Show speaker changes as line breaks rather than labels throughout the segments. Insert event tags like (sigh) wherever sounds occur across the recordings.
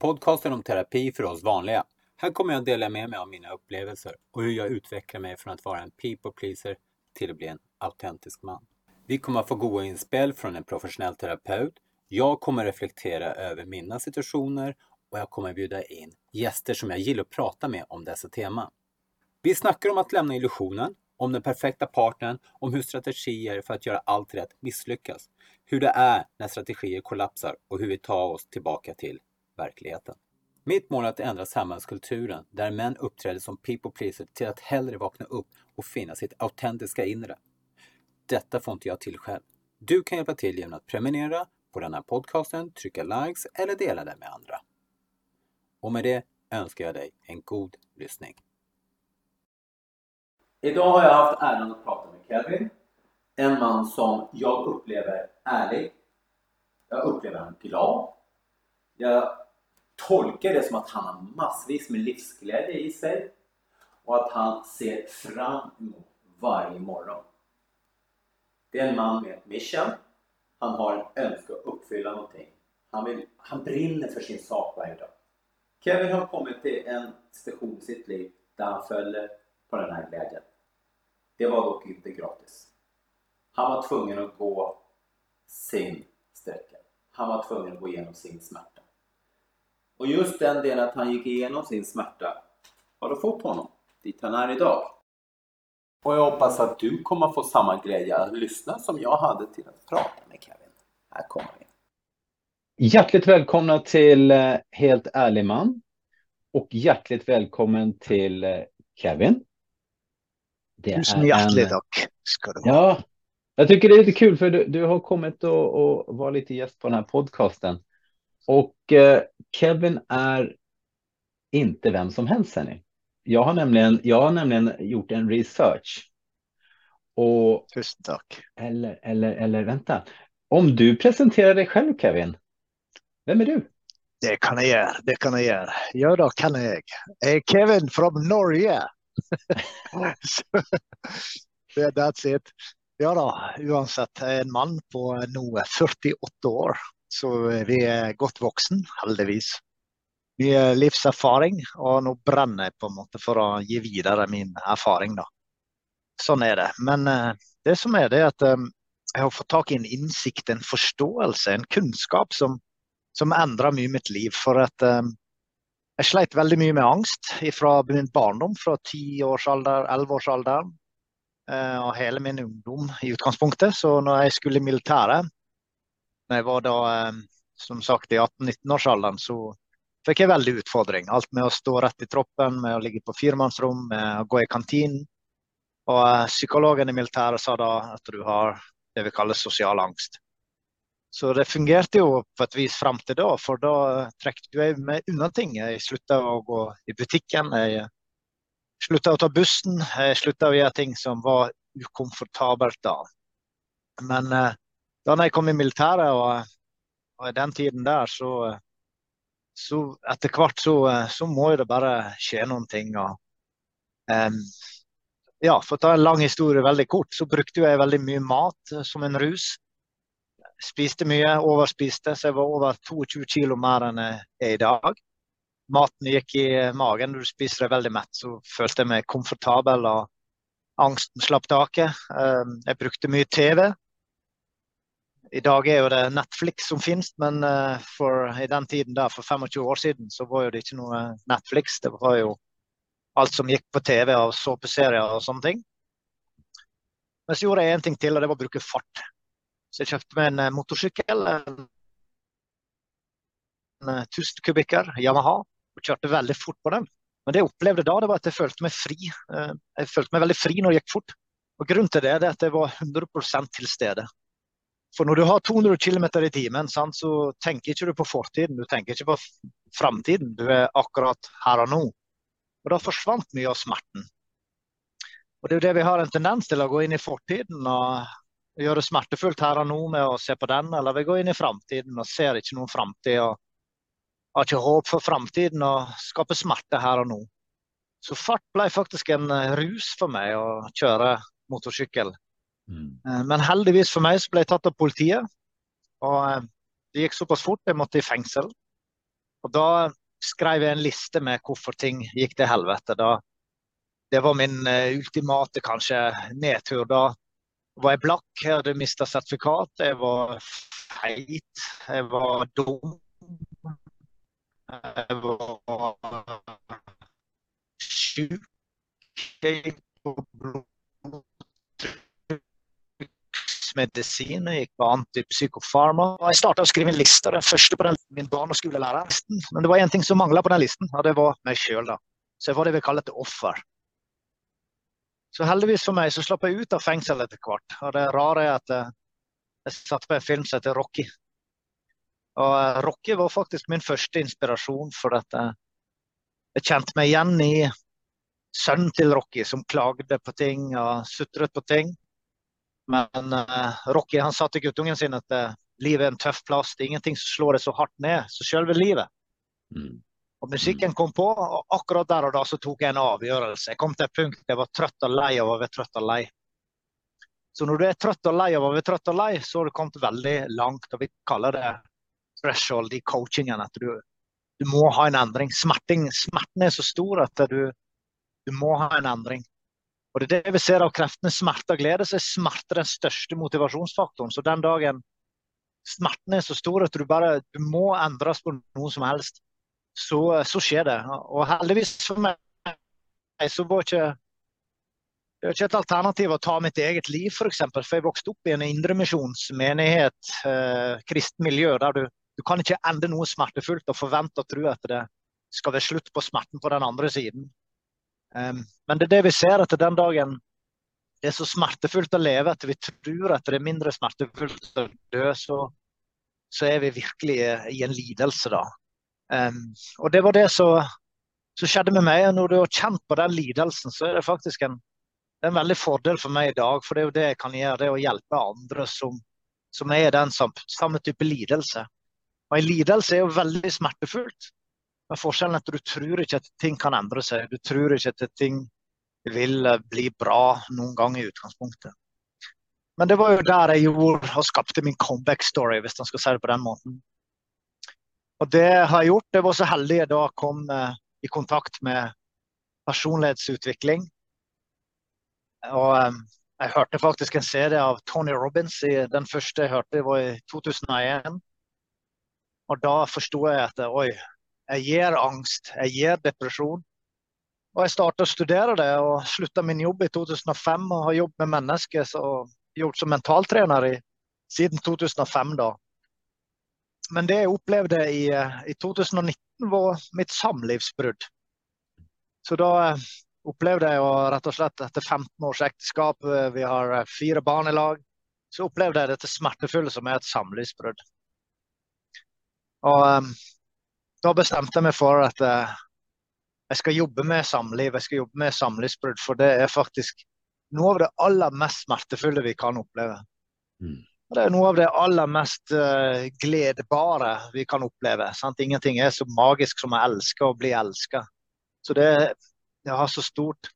Podcasten om terapi för oss vanliga. Här kommer jag dela med mig av mina upplevelser och hur jag utvecklar mig från att vara en people pleaser till att bli en autentisk man. Vi kommer att få goda inspel från en professionell terapeut. Jag kommer reflektera över mina situationer och jag kommer bjuda in gäster som jag gillar att prata med om dessa teman. Vi snackar om att lämna illusionen, om den perfekta partnern, om hur strategier för att göra allt rätt misslyckas, hur det är när strategier kollapsar och hur vi tar oss tillbaka till verkligheten. Mitt mål är att ändra samhällskulturen där män uppträder som people pleaser till att hellre vakna upp och finna sitt autentiska inre. Detta får inte jag till själv. Du kan hjälpa till genom att prenumerera på den här podcasten, trycka likes eller dela den med andra. Och med det önskar jag dig en god lyssning. Idag har jag haft äran att prata med Kevin. En man som jag upplever ärlig. Jag upplever honom glad. Jag tolkar det som att han har massvis med livsglede i sig og at han ser fram mot varje morgon. Det er en mann med et mission. Han har en ønske å oppfylle noe. Han, vil, han brinner for sin sak hver dag. Kevin har kommet til en stasjon i sitt liv der han følger på denne gleden. Det var dog ikke gratis. Han var tvungen å gå sin strekke. Han var tvungen å gå gjennom sin smärta. Och just den delen att han gick igenom sin smärta har du fått honom dit han är idag. Och jag hoppas att du kommer få samma glädje att lyssna som jag hade till att prata med Kevin. Här kommer vi. Hjärtligt välkomna till eh, Helt ärlig man. Och hjärtligt välkommen till eh, Kevin.
Det Tusen hjärtligt en... tack ska du
ha. Ja, jag tycker det är lite kul för du, du har kommit och, och var lite gäst på den här podcasten. Och eh, Kevin är inte vem som helst, hörni. Jag har nämligen, jag har nämligen gjort en research. Och,
Tusen tack.
Eller, eller, eller vänta. Om du presenterar dig själv, Kevin. Vem är du?
Det kan jag göra. Det kan jag göra. Ja, då kan jag. Jag är Kevin från Norge. (laughs) that's it. Ja då, uansett. Jag är en man på nå 48 år. Så vi er godt voksen, heldigvis. Mye livserfaring, og nå brenner jeg på en måte for å gi videre min erfaring. da. Sånn er det. Men uh, det som er, det er at um, jeg har fått tak i en innsikt, en forståelse, en kunnskap som, som endrer mye mitt liv. For at um, jeg sleit veldig mye med angst fra min barndom, fra tiårsalder, elleveårsalderen. Og hele min ungdom i utgangspunktet. Så når jeg skulle i militæret, når jeg var da um, som sagt i 18-19-årsalderen, så fikk jeg veldig utfordring. Alt med å stå rett i troppen, med å ligge på firemannsrom, med å gå i kantinen. Og uh, psykologen i militæret sa da at du har det vi kaller sosial angst. Så det fungerte jo på et vis fram til da, for da trekte jeg meg unna ting. Jeg slutta å gå i butikken, jeg slutta å ta bussen, jeg slutta å gjøre ting som var ukomfortabelt da. Men uh, da jeg kom i militæret, og, og den tiden der, så så etter hvert så, eh, så, må det bare skje noen ting. Og, um, ja, for å ta en lang historie veldig kort, så brukte jeg veldig mye mat eh, som en rus. Spiste mye, overspiste, så jeg var over 22 kilo mer enn jeg er i dag. Maten gikk i magen, når du spiser deg veldig mett, så følte jeg meg komfortabel. og Angsten slapp taket. Jeg brukte mye TV. I dag er jo det Netflix som finnes, men uh, for, i den tiden der, for 25 år siden så var jo det ikke noe Netflix. Det var jo alt som gikk på TV av såpeserier og sånne ting. Men så gjorde jeg én ting til, og det var å bruke fart. Så jeg kjøpte meg en uh, motorsykkel. En, en uh, 1000 kubikker Yamaha. Og kjørte veldig fort på den. Men det jeg opplevde da, det var at jeg følte meg fri. jeg følte meg veldig fri når det gikk fort. Og Grunnen til det er at jeg var 100 til stede. For når du har 200 km i timen, sant, så tenker ikke du på fortiden, du tenker ikke på framtiden. Du er akkurat her og nå. Og da forsvant mye av smerten. Og Det er jo det vi har en tendens til, å gå inn i fortiden og gjøre det smertefullt her og nå med å se på den, eller vi går inn i framtiden og ser ikke noen framtid og har ikke håp for framtiden og skaper smerte her og nå. Så fart ble faktisk en rus for meg å kjøre motorsykkel. Mm. Eh, men heldigvis for meg så ble jeg tatt av politiet. Og eh, det gikk såpass fort jeg måtte i fengsel. Og da skrev jeg en liste med hvorfor ting gikk til helvete. Da, det var min uh, ultimate kanskje nedtur. Da var jeg blakk, jeg hadde mista sertifikat, jeg var feit, jeg var dum. Jeg var sjuk. Jeg på blodtrykksmedisin, jeg gikk på antipsykofarma. Jeg starta å skrive en liste, den første på den, min barneskolelærer. Men det var én ting som mangla på den listen, og det var meg sjøl. Så jeg var det vi kaller et offer. Så heldigvis for meg så slapp jeg ut av fengsel etter hvert. Og det rare er at eh, jeg satte på en film som heter Rocky. Og eh, Rocky var faktisk min første inspirasjon for dette. Jeg kjente meg igjen i sønnen til Rocky som klagde på ting og sutret på ting. Men uh, Rocky han sa til guttungen sin at uh, livet er en tøff plass. Det er ingenting som slår deg så hardt ned som selve livet. Mm. Og Musikken kom på, og akkurat der og da så tok jeg en avgjørelse. Jeg kom til et punkt jeg var trøtt og lei av å være trøtt og lei. Så når du er trøtt og lei av å være trøtt og lei, så har du kommet veldig langt. og Vi kaller det threshold i coachingen. At du, du må ha en endring. Smerting, smerten er så stor at du, du må ha en endring. Og det er det vi ser av kreftene smerte og glede, så er smerte den største motivasjonsfaktoren. Så den dagen smerten er så stor at du bare du må endres på noe som helst, så, så skjer det. Og heldigvis for meg så var ikke det er ikke et alternativ å ta mitt eget liv, f.eks. For, eksempel, for jeg vokste opp i en indremisjonsmenighet, eh, kristent miljø, der du, du kan ikke ende noe smertefullt og forvente og tro at det skal være slutt på smerten på den andre siden. Um, men det er det vi ser etter den dagen det er så smertefullt å leve at vi tror at det er mindre smertefullt å dø, så, så er vi virkelig i en lidelse da. Um, og det var det som skjedde med meg. Når du har kjent på den lidelsen, så er det faktisk en, det er en veldig fordel for meg i dag. For det er jo det jeg kan gjøre, det er å hjelpe andre som, som er i den samme type lidelse. Og en lidelse er jo veldig smertefullt. Men forskjellen er at du tror ikke at ting kan endre seg. Du tror ikke at ting vil eh, bli bra noen gang i utgangspunktet. Men det var jo der jeg gjorde og skapte min comeback-story, hvis man skal si det på den måten. Og det har jeg gjort. Jeg var så heldig jeg da kom eh, i kontakt med personlighetsutvikling. Og eh, jeg hørte faktisk en CD av Tony Robins. Den første jeg hørte, var i 2001. Og da forsto jeg at oi, jeg gir angst, jeg gir depresjon. Og jeg starta å studere det og slutta min jobb i 2005 og har jobbet med mennesker og gjort som mentaltrener i, siden 2005. da. Men det jeg opplevde i, i 2019 var mitt samlivsbrudd. Så da eh, opplevde jeg å rett og slett etter 15 års ekteskap, eh, vi har eh, fire barn i lag, så opplevde jeg dette smertefulle som er et samlivsbrudd. Og da bestemte jeg meg for at uh, jeg skal jobbe med samliv, jeg skal jobbe med samlivsbrudd. For det er faktisk noe av det aller mest smertefulle vi kan oppleve. Mm. Det er noe av det aller mest uh, gledbare vi kan oppleve. Sant? Ingenting er så magisk som å elske og bli elska. Så det, det, har så stort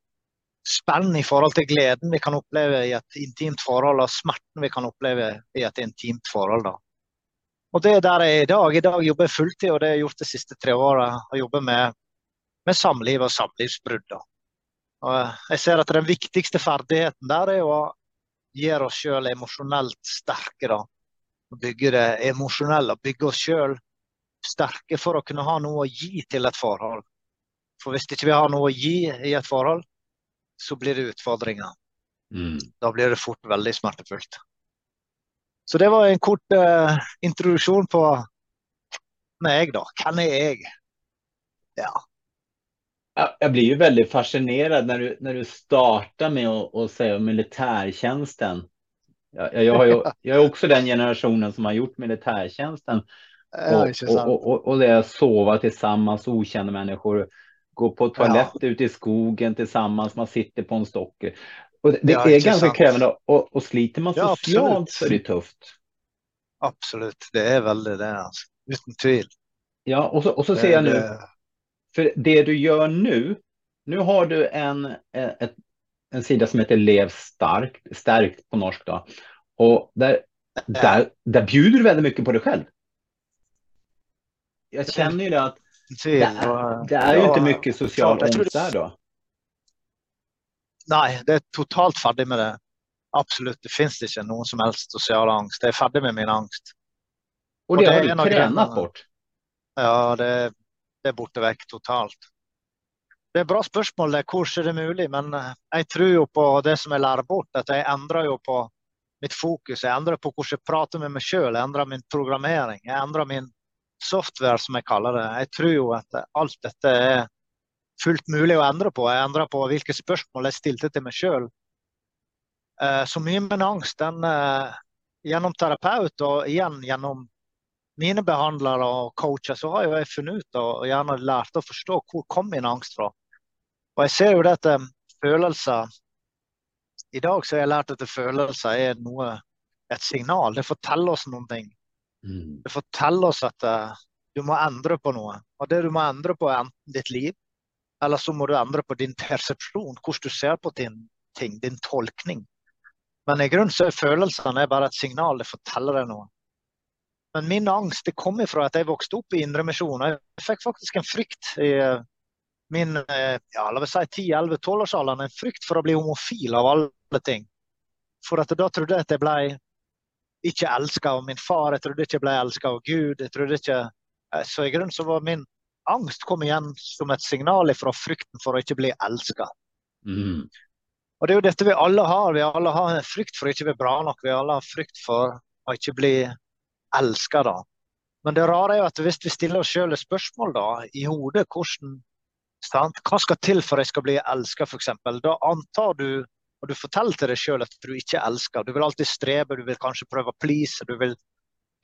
spenn i forhold til gleden vi kan oppleve i et intimt forhold, og smerten vi kan oppleve i et intimt forhold. da. Og det er der jeg er i dag. I dag jobber jeg fulltid, og det har jeg gjort de siste tre åra. Og jobber med, med, samliv og samlivsbrudd. Og jeg ser at den viktigste ferdigheten der er å gjøre oss sjøl emosjonelt sterke. da. Bygge det emosjonelle, bygge oss sjøl sterke for å kunne ha noe å gi til et forhold. For hvis ikke vi har noe å gi i et forhold, så blir det utfordringer. Mm. Da blir det fort veldig smertefullt. Så det var en kort uh, introduksjon på meg, da. Hvem er jeg? Ja.
Jeg blir jo veldig fascinerad når du, när du startar med å, å si om militærtjenesten. Jeg, (laughs) jeg, jeg, jag är også den generasjonen som har gjort militærtjenesten. Og och, och det är sova tillsammans, okända människor, gå på toalett ja. ute i skogen sammen, man sitter på en stock. Och det, ja, är ganska krevende krävande och, och sliter man ja, socialt så är det tufft.
Absolut, det er veldig det Altså. Uten tvil.
Ja, og så, og så ser jeg nu, For det du gjør nå Nå har du en, en, en sida som heter Lev starkt, sterkt på norsk da. Og der, der, der bjuder du veldig mye på deg selv. Jeg kjenner jo det
at
det er,
og-
det er jo ikke
mye
mycket social der då.
Nei, det er totalt ferdig med det. Absolutt. Det fins ikke noen som helst sosial angst. Jeg er ferdig med min angst.
Og,
Och
det har du
trent
bort.
Ja, det, det er borte vekk totalt. Det er et bra spørsmål, det. Hvordan er det mulig? Men eh, jeg tror jo på det som jeg lærer bort. At jeg endrer jo på mitt fokus. Jeg endrer på hvordan jeg prater med meg sjøl. Jeg endrer min programmering. Jeg endrer min software, som jeg kaller det. Jeg tror jo at alt dette er fullt mulig å endre på. Jeg endra på hvilke spørsmål jeg stilte til meg sjøl. Så mye med angst, den eh, gjennom terapeut og igjen gjennom mine behandlere og coacher, så har jeg funnet ut og gjerne lært å forstå hvor kom min angst fra. Og jeg ser jo dette følelser I dag så har jeg lært at følelser er noe, et signal. Det forteller oss noen ting.
Mm.
Det forteller oss at eh, du må endre på noe. Og det du må endre på, er enten ditt liv, eller så må du endre på din persepsjon, hvordan du ser på din ting, din tolkning. Men i grunnen så er følelsene bare et signal, det forteller deg noe. Men min angst det kom ifra at jeg vokste opp i Indremisjon. Jeg fikk faktisk en frykt i eh, min eh, ja, la oss si 10-11-12-årsalderen. En frykt for å bli homofil av alle ting. For at da trodde jeg at jeg ble ikke elska av min far, jeg trodde ikke jeg ble elska av Gud. jeg trodde ikke... eh, Så i grunnen så var min angst kom igjen som et signal fra frykten for å ikke bli elska.
Mm.
Og det er jo dette vi alle har. Vi alle har en frykt for å ikke bli bra nok. Vi alle har frykt for å ikke bli elska, da. Men det rare er jo at hvis vi stiller oss sjøl et spørsmål da, i hodet hvordan sant? Hva skal til for jeg skal bli elska, f.eks.? Da antar du, og du forteller til deg sjøl at du ikke elsker. Du vil alltid strebe, du vil kanskje prøve å please. Du vil,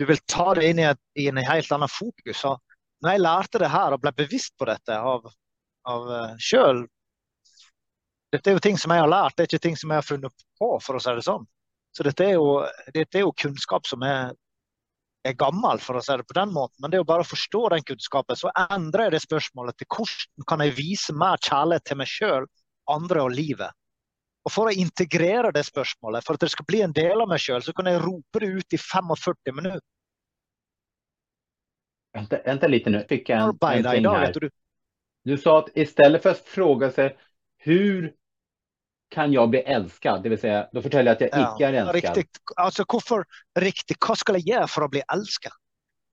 du vil ta det inn i, et, i en helt annen fokus. Og når jeg lærte det her og ble bevisst på dette av, av uh, sjøl, dette er jo ting som jeg har lært, det er ikke ting som jeg har funnet på, for å si det sånn. Så dette er jo, dette er jo kunnskap som er, er gammel, for å si det på den måten. Men det er jo bare å forstå den kunnskapen, så endrer jeg det spørsmålet til hvordan kan jeg vise mer kjærlighet til meg sjøl, andre og livet. Og For å integrere det spørsmålet, for at det skal bli en del av meg sjøl, så kan jeg rope det ut i 45 minutter.
Vänta, vänta lite nu, fick jag en, en
Arbeida i
ting
dag,
här.
du.
Du sa att istället för att fråga sig hur kan jag bli älskad? Det vill säga, då forteller jag att jag
Ja,
icke är älskad.
Riktigt. altså hvorfor riktig, hva skal jeg gjøre for å bli elsket?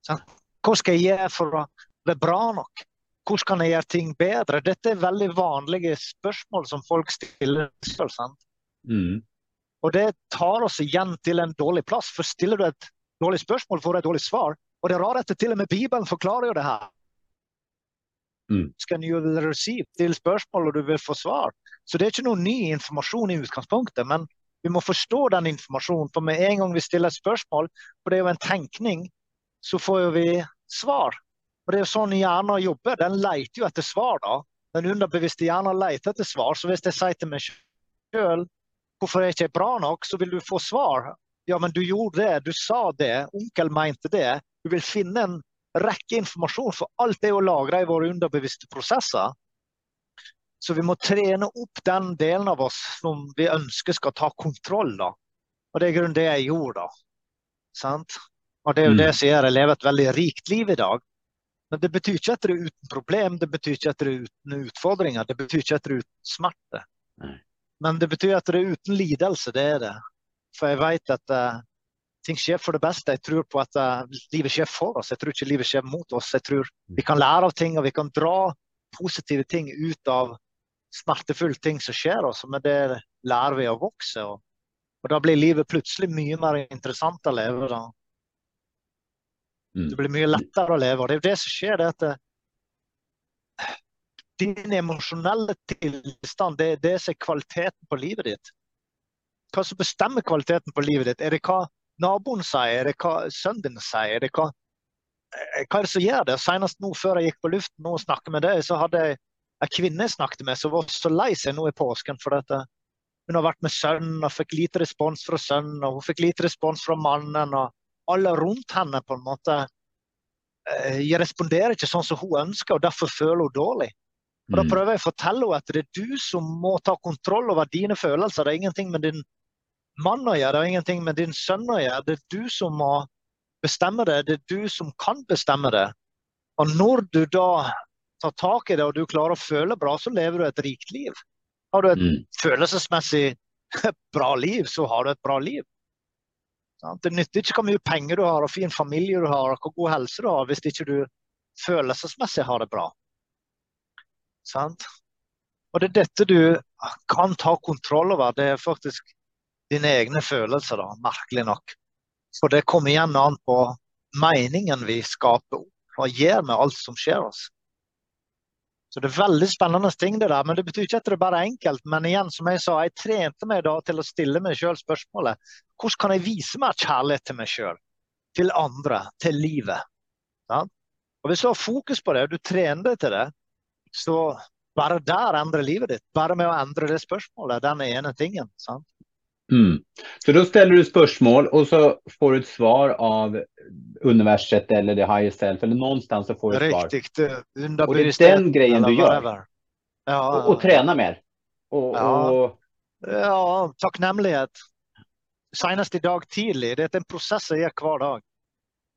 Så, Hva skal jeg gjøre for å bli bra nok? Hvordan kan jeg gjøre ting bedre? Dette er veldig vanlige spørsmål som folk stiller selv. Sant?
Mm.
Og det tar oss igjen til en dårlig plass. For stiller du et dårlig spørsmål, får du et dårlig svar. Og det er rart at til og med Bibelen forklarer jo det her.
Mm.
Skal you receive Still spørsmål, og du vil få svar. Så det er ikke noe ny informasjon i utgangspunktet, men vi må forstå den informasjonen. For med en gang vi stiller et spørsmål, for det er jo en tenkning, så får vi svar. Og det er jo sånn hjernen jobber. Den leter jo etter svar, da. Den underbevisste hjernen leter etter svar. Så hvis jeg sier til meg sjøl hvorfor er jeg ikke bra nok, så vil du få svar. Ja, men du gjorde det, du sa det, onkel mente det. Du vil finne en rekke informasjon, for alt er jo lagra i våre underbevisste prosesser. Så vi må trene opp den delen av oss som vi ønsker skal ta kontroll. da. Og det er grunnen det jeg gjorde. da. Sant? Og det er jo
Mm.
det som gjør jeg lever et veldig rikt liv i dag. Men det betyr ikke at det er uten problem, det betyr ikke at det er uten utfordringer, det betyr ikke at det er uten smerte.
Nei.
Men det betyr at det er uten lidelse, det er det. For jeg vet at uh, ting skjer for det beste. Jeg tror på at uh, livet skjer for oss, jeg tror ikke livet skjer mot oss. Jeg tror vi kan lære av ting, og vi kan dra positive ting ut av smertefulle ting som skjer oss. Med det lærer vi å vokse. Og, og da blir livet plutselig mye mer interessant å leve. da.
Mm.
Det blir mye lettere å leve. og Det er jo det som skjer. det at det, Din emosjonelle tilstand, det er det som er kvaliteten på livet ditt. Hva som bestemmer kvaliteten på livet ditt? Er det hva naboen sier? Er det hva sønnen din sier? Er det hva, eh, hva er det som gjør det? Senest nå før jeg gikk på luften og snakket med deg, så hadde jeg en kvinne jeg snakket med som var så lei seg nå i påsken. for dette. Hun har vært med sønnen og fikk lite respons fra sønnen, og hun fikk lite respons fra mannen. og Alle rundt henne på en måte eh, jeg responderer ikke sånn som hun ønsker, og derfor føler hun dårlig. Og Da
Mm.
prøver jeg å fortelle henne at det er du som må ta kontroll over dine følelser. Det er ingenting med din mann å gjøre, det er ingenting med din sønn å gjøre. Det er du som må bestemme det. Det er du som kan bestemme det. Og når du da tar tak i det og du klarer å føle bra, så lever du et rikt liv. Har du et
Mm.
følelsesmessig (laughs) bra liv, så har du et bra liv. Det nytter ikke hvor mye penger du har og fin familie du har og hvor god helse du har, hvis ikke du følelsesmessig har det bra. Sant? Og det er dette du kan ta kontroll over. Det er faktisk dine egne følelser, da, merkelig nok. For det kommer igjen an på meningen vi skaper og gjør med alt som skjer oss. Så det er veldig spennende ting det der, men det betyr ikke at det er bare enkelt. Men igjen, som jeg sa, jeg trente meg da til å stille meg sjøl spørsmålet hvordan kan jeg vise mer kjærlighet til meg sjøl, til andre, til livet? Ja? Og Hvis du har fokus på det, og du trener deg til det, så bare der endrer livet ditt. Bare med å endre det spørsmålet, den ene tingen. Sant?
Mm. Så da ställer du spørsmål, og så får du et svar av universet eller det higher self eller någonstans så får du et svar.
Riktig.
Og det
er
den grejen du
gjør. Ja,
og, og trener mer. Og,
Ja.
Og...
Ja, takknemlighet. Senest i dag tidlig. Det er en prosess jeg gjør hver dag.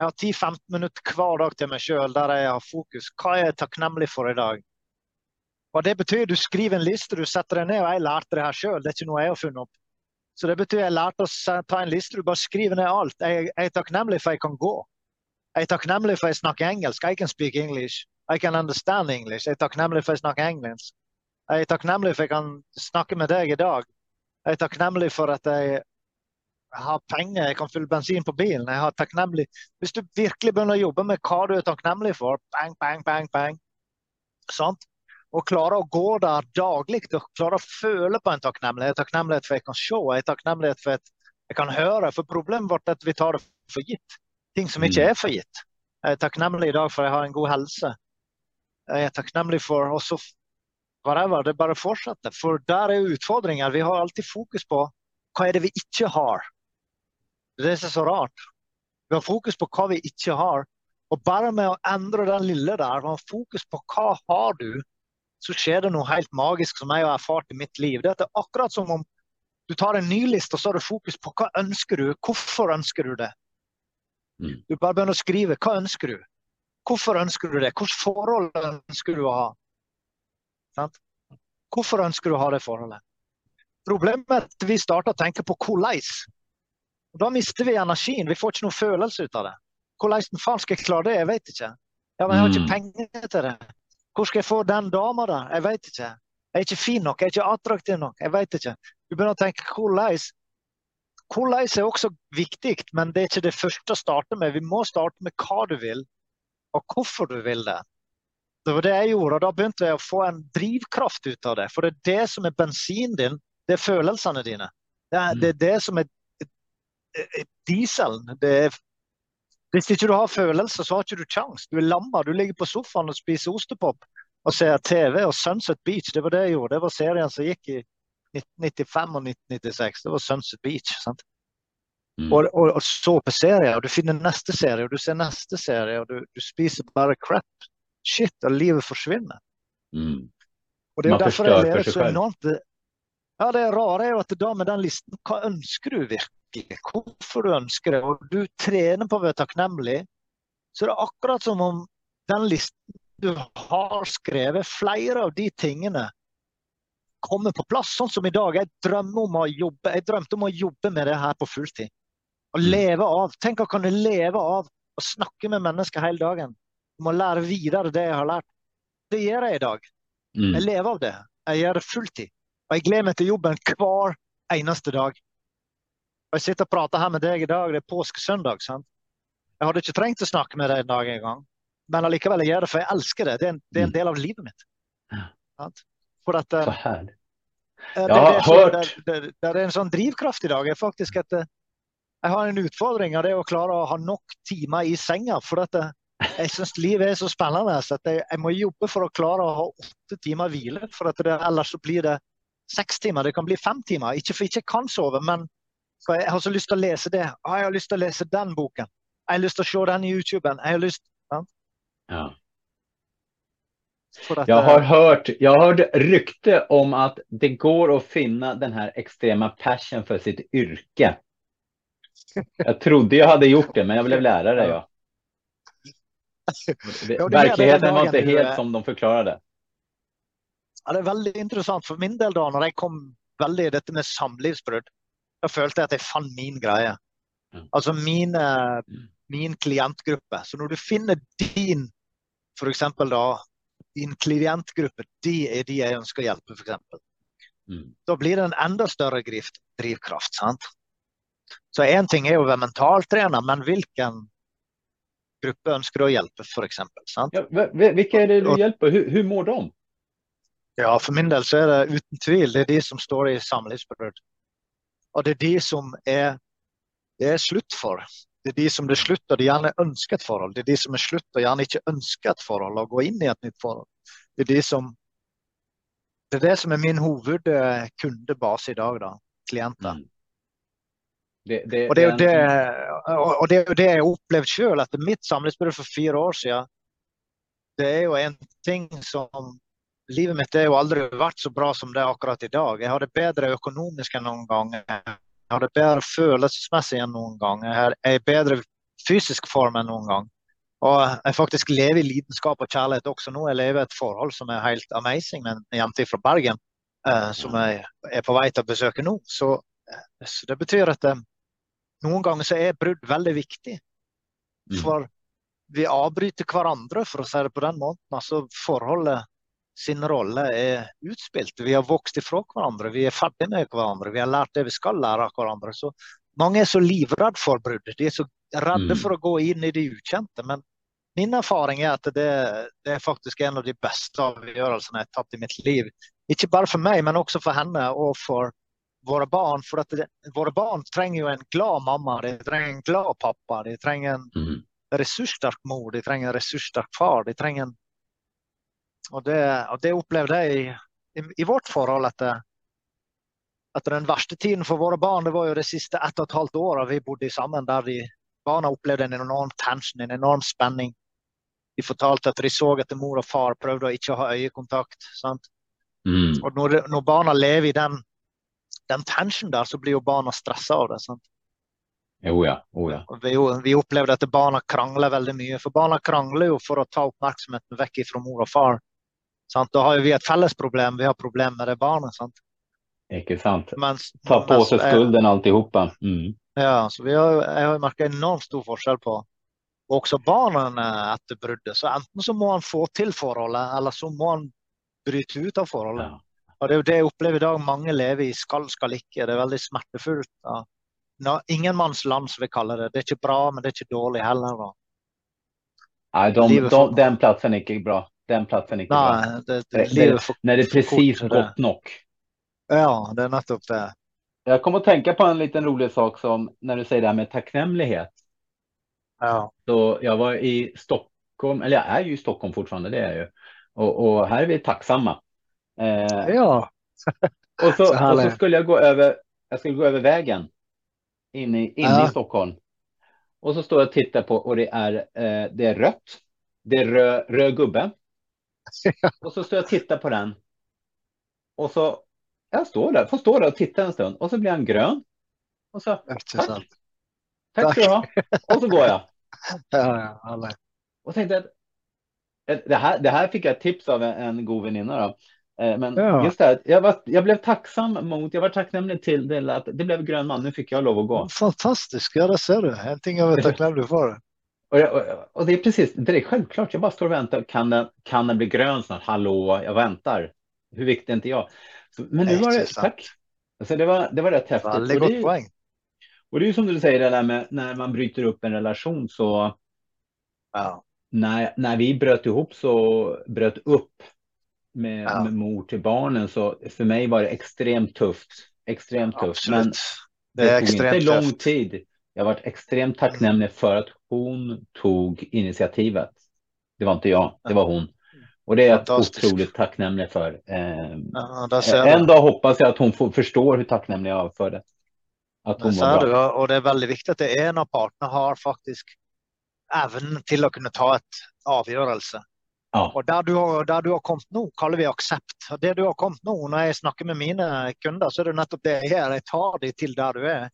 Jeg har 10-15 minutter hver dag til meg sjøl der jeg har fokus. Hva er jeg takknemlig for i dag? Og Det betyr du skriver en liste, du setter deg ned, og jeg lærte det her sjøl. Det er ikke noe jeg har funnet opp. Så det betyr jeg lærte å ta en liste, du bare skriver ned alt. Jeg, jeg er takknemlig for jeg kan gå. Jeg er takknemlig for jeg snakker engelsk. I can speak English. I can understand English. Jeg er takknemlig for jeg snakker engelsk. Jeg er takknemlig for jeg kan snakke med deg i dag. Jeg er takknemlig for at jeg har penger, jeg kan fylle bensin på bilen. Jeg har takknemlig Hvis du virkelig begynner å jobbe med hva du er takknemlig for, bang, bang, bang, bang, sant? Og klarer å gå der daglig og klarer å føle på en takknemlighet. Takknemlighet for jeg kan se, er takknemlighet for at jeg kan høre. For problemet vårt er at vi tar det for gitt. Ting som ikke er for gitt. Jeg er takknemlig i dag for jeg har en god helse. Jeg er takknemlig for også whatever, det bare fortsetter. For der er utfordringer. Vi har alltid fokus på hva er det vi ikke har. Det er så rart. Vi har fokus på hva vi ikke har. Og bare med å endre den lille der, man har fokus på hva har du, så skjer det noe helt magisk som jeg har erfart i mitt liv. Det er akkurat som om du tar en ny liste og så har du fokus på hva ønsker du, hvorfor ønsker du det.
Mm.
Du bare begynner å skrive hva ønsker du, hvorfor ønsker du det, hvilket forhold ønsker du å ha. Sant? Hvorfor ønsker du å ha det forholdet? Problemet er at vi starter å tenke på hvordan. Da mister vi energien, vi får ikke noe følelse ut av det. Hvordan faen skal jeg klare det? Jeg vet ikke. Ja, men jeg har ikke
Mm.
penger til det. Hvor skal jeg få den dama der? Jeg vet ikke. Jeg er ikke fin nok, jeg er ikke attraktiv nok. Jeg vet ikke. Du begynner å tenke hvordan. Hvordan er også viktig, men det er ikke det første å starte med. Vi må starte med hva du vil, og hvorfor du vil det. Det var det jeg gjorde, og da begynte jeg å få en drivkraft ut av det. For det er det som er bensinen din, det er følelsene dine. Det er det, er det som er er dieselen. Det er, hvis ikke du har følelser, så har ikke du kjangs. Du er lamma. Du ligger på sofaen og spiser ostepop og ser TV og Sunset Beach. Det var det jeg gjorde. Det var serien som gikk i 1995 og 1996. Det var Sunset Beach. sant?
Mm.
Og, og, og så på serier, og du finner neste serie, og du ser neste serie, og du, du spiser bare crap. Shit, og livet forsvinner.
Mm.
Og det er
Man
derfor jeg lever så enormt Ja, det rare er jo at da med den listen, hva ønsker du virkelig? Hvorfor du ønsker det? Og du trener på å være takknemlig, så det er akkurat som om den listen du har skrevet, flere av de tingene kommer på plass. Sånn som i dag. Jeg om jobbe, jeg drømte om å jobbe med det her på fulltid. Å
Mm.
leve av. Tenk å kunne leve av å snakke med mennesker hele dagen. Om å lære videre det jeg har lært. Det gjør jeg i dag. Jeg
Mm.
lever av det. Jeg gjør det fulltid. Og jeg gleder meg til jobben hver eneste dag. Og jeg sitter og prater her med deg i dag, det er påskesøndag. sant? Jeg hadde ikke trengt å snakke med deg en dag engang. Men allikevel jeg gjør det, for jeg elsker det. Det er en, det er en
Mm.
del av livet mitt. Sant? For at eh,
Så härligt.
eh,
Jeg har
det,
hørt-
det, det, det er en sånn drivkraft i dag. er faktisk at eh, jeg har en utfordring av det å klare å ha nok timer i senga. For at jeg syns livet er så spennende så at jeg, jeg må jobbe for å klare å ha åtte timer hvile. For at det, ellers så blir det seks timer. Det kan bli fem timer. Ikke for jeg ikke kan sove, men for jeg har så lyst til å lese det. Ah, jeg har lyst til å lese den boken. Jeg har lyst til å se den YouTuben. Jeg har lyst
Ja.
Ja. at,
Jag har hørt, jag har hört rykte om at det går å finne den här extrema passion for sitt yrke. Jeg trodde jeg hadde gjort det, men jeg ble lärare. Ja. (laughs)
er
Verkligheten var
ikke
helt som de förklarade.
Ja, det er veldig interessant. For min del, da når jeg kom veldig i dette med samlivsbrudd, da følte jeg at jeg fant min greie. Altså min, eh,
Mm.
min klientgruppe. Så når du finner din, eksempel da, din klientgruppe, de er de jeg ønsker å hjelpe, f.eks.
Mm.
Da blir det en enda større driv- drivkraft. sant? Så én ting er å være mentaltrener, men hvilken gruppe ønsker du å hjelpe, sant?
Ja, hvilke er det du hjelper? Hvor mår de?
Ja, for min del så er det uten tvil det er de som står i samlivsbrudd. Og det er de som er, det er slutt for. Det er de som er slutt, og de gjerne ønsker et forhold. Det er de som er slutt og gjerne ikke ønsker et forhold og gå inn i et nytt forhold. Det er de som Det er det som er min hovedkundebase i dag, da. Klienter.
Mm. Det, det,
Og det er jo det, og det, det jeg har opplevd sjøl etter mitt samlivsbrudd for fire år siden. Det er jo en ting som Livet mitt har jo aldri vært så bra som det er akkurat i dag. Jeg har det bedre økonomisk enn noen gang. Jeg har det bedre følelsesmessig enn noen gang. Jeg er- i bedre fysisk form enn noen gang. Og jeg faktisk lever i lidenskap og kjærlighet også nå. Jeg lever et forhold som er helt amazing med en jente fra Bergen eh, som jeg er på vei til å besøke nå. Så, eh, så det betyr at eh, noen ganger så er brudd veldig viktig.
Mm.
For vi avbryter hverandre, for å si det på den måten. Altså forholdet sin rolle er utspilt. Vi har vokst ifra hverandre, vi er ferdig med hverandre. Vi har lært det vi skal lære av hverandre. Så mange er så livredde for brudd. De er så redde
Mm.
for å gå inn i det ukjente. Men min erfaring er at det, det er faktisk en av de beste avgjørelsene jeg har tatt i mitt liv. Ikke bare for meg, men også for henne og for våre barn. For det, våre barn trenger jo en glad mamma, de trenger en glad pappa. De trenger en
Mm.
ressurssterk mor, de trenger en ressurssterk far. De trenger en Og det, og det opplevde jeg i, i, i vårt forhold etter, etter den verste tiden for våre barn. Det var jo de siste ett og et halvt året vi bodde sammen, der de, barna opplevde en enorm tension, en enorm spenning. De fortalte at de så etter mor og far, prøvde å ikke ha øyekontakt.
Mm.
Og når, når barna lever i den, den tensionen der, så blir jo barna stressa av det. sant?
Oh ja, oh ja.
Vi, vi opplevde at barna krangler veldig mye. For barna krangler jo for å ta oppmerksomheten vekk fra mor og far. Sant? Da har jo vi et felles problem. Vi har problem med det barnet. Sant?
Ikke sant?
Mens,
Ta på sig skulden alltihopa. Mm.
Ja, så vi har, jeg har merka enormt stor forskjell på også barna etter bruddet. Så enten så må han få til forholdet, eller så må han bryte ut av forholdet.
Ja.
Og det er jo det jeg opplever i dag. Mange lever i skal, skal ikke. Det er veldig smertefullt. Ja. No, Ingenmannsland, som vi kaller det. Det er ikke bra, men det er ikke dårlig heller. Da.
Nei, de, de, den plassen er ikke bra. Den platsen ikke, inte.
Nei, det,
Det-
det,
det-
for,
det er
presis
precis nok.
Ja, det er nettopp det.
Jeg kom å tenke på en liten rolig sak som når du sier det med takknemlighet.
Ja.
Så jeg var i Stockholm, eller jeg er jo i Stockholm fortfarande, det er jeg jo. Og, og, her er vi takksomme. Eh,
ja. (laughs)
og, så, (laughs)
så og
så skulle jeg gå over, jeg skulle gå over veien inn i,
Ja.
i Stockholm. Og så står jeg og tittar på og det er, eh, det er rødt. Det er rød, rød gubbe. (laughs) Och så står jag och tittar på den. Och så, jag står där, får stå där och titta en stund. Och så blir han grön. Och så, tack, tack ska du ha. Och så går jag. (laughs)
Ja, ja.
Och tänkte att eh, det här, det här fick jag ett tips av en, en god väninna då. Eh, Men
Ja.
just det, här, jag, var, jag blev tacksam mot, jag var tacknämlig till det att det blev grön man, nu fick jag lov att gå.
Fantastisk. Ja, det ser du. En ting jeg var takknemlig for.
Och, det är precis, det är självklart, jag bara står och väntar, kan den, kan den bli grön snart? Hallå, jag väntar. Hur viktig är inte jag? Så, men nu var det, tack. Alltså det var, det var rätt häftigt.
Veldig
Och det, är- och det är ju som du säger, det där med när man bryter upp en relation så
Ja.
när, när vi bröt ihop så bröt upp med,
Ja.
med mor till barnen så för mig var det extremt tufft. Extremt tufft. Men
Det
det tog inte lång
tøft.
tid. Jag varit extremt tacknämlig för att hon tog initiativet. Det var inte jag, det var hon. Och det är jag otroligt tacknämlig för. Eh,
Ja,
en dag hoppas jag att hon får, förstår hur tacknämlig jag är för det. At
hun
det
ser du. Og det er veldig viktig at det er av partene har faktisk evnen til å kunne ta et avgjørelse.
Ja.
Og der du, har, der du har kommet nå, kaller vi aksept. Og det du har kommet nå, når jeg snakker med mine kunder, så er det nettopp det jeg gjør. Jeg tar de til der du er,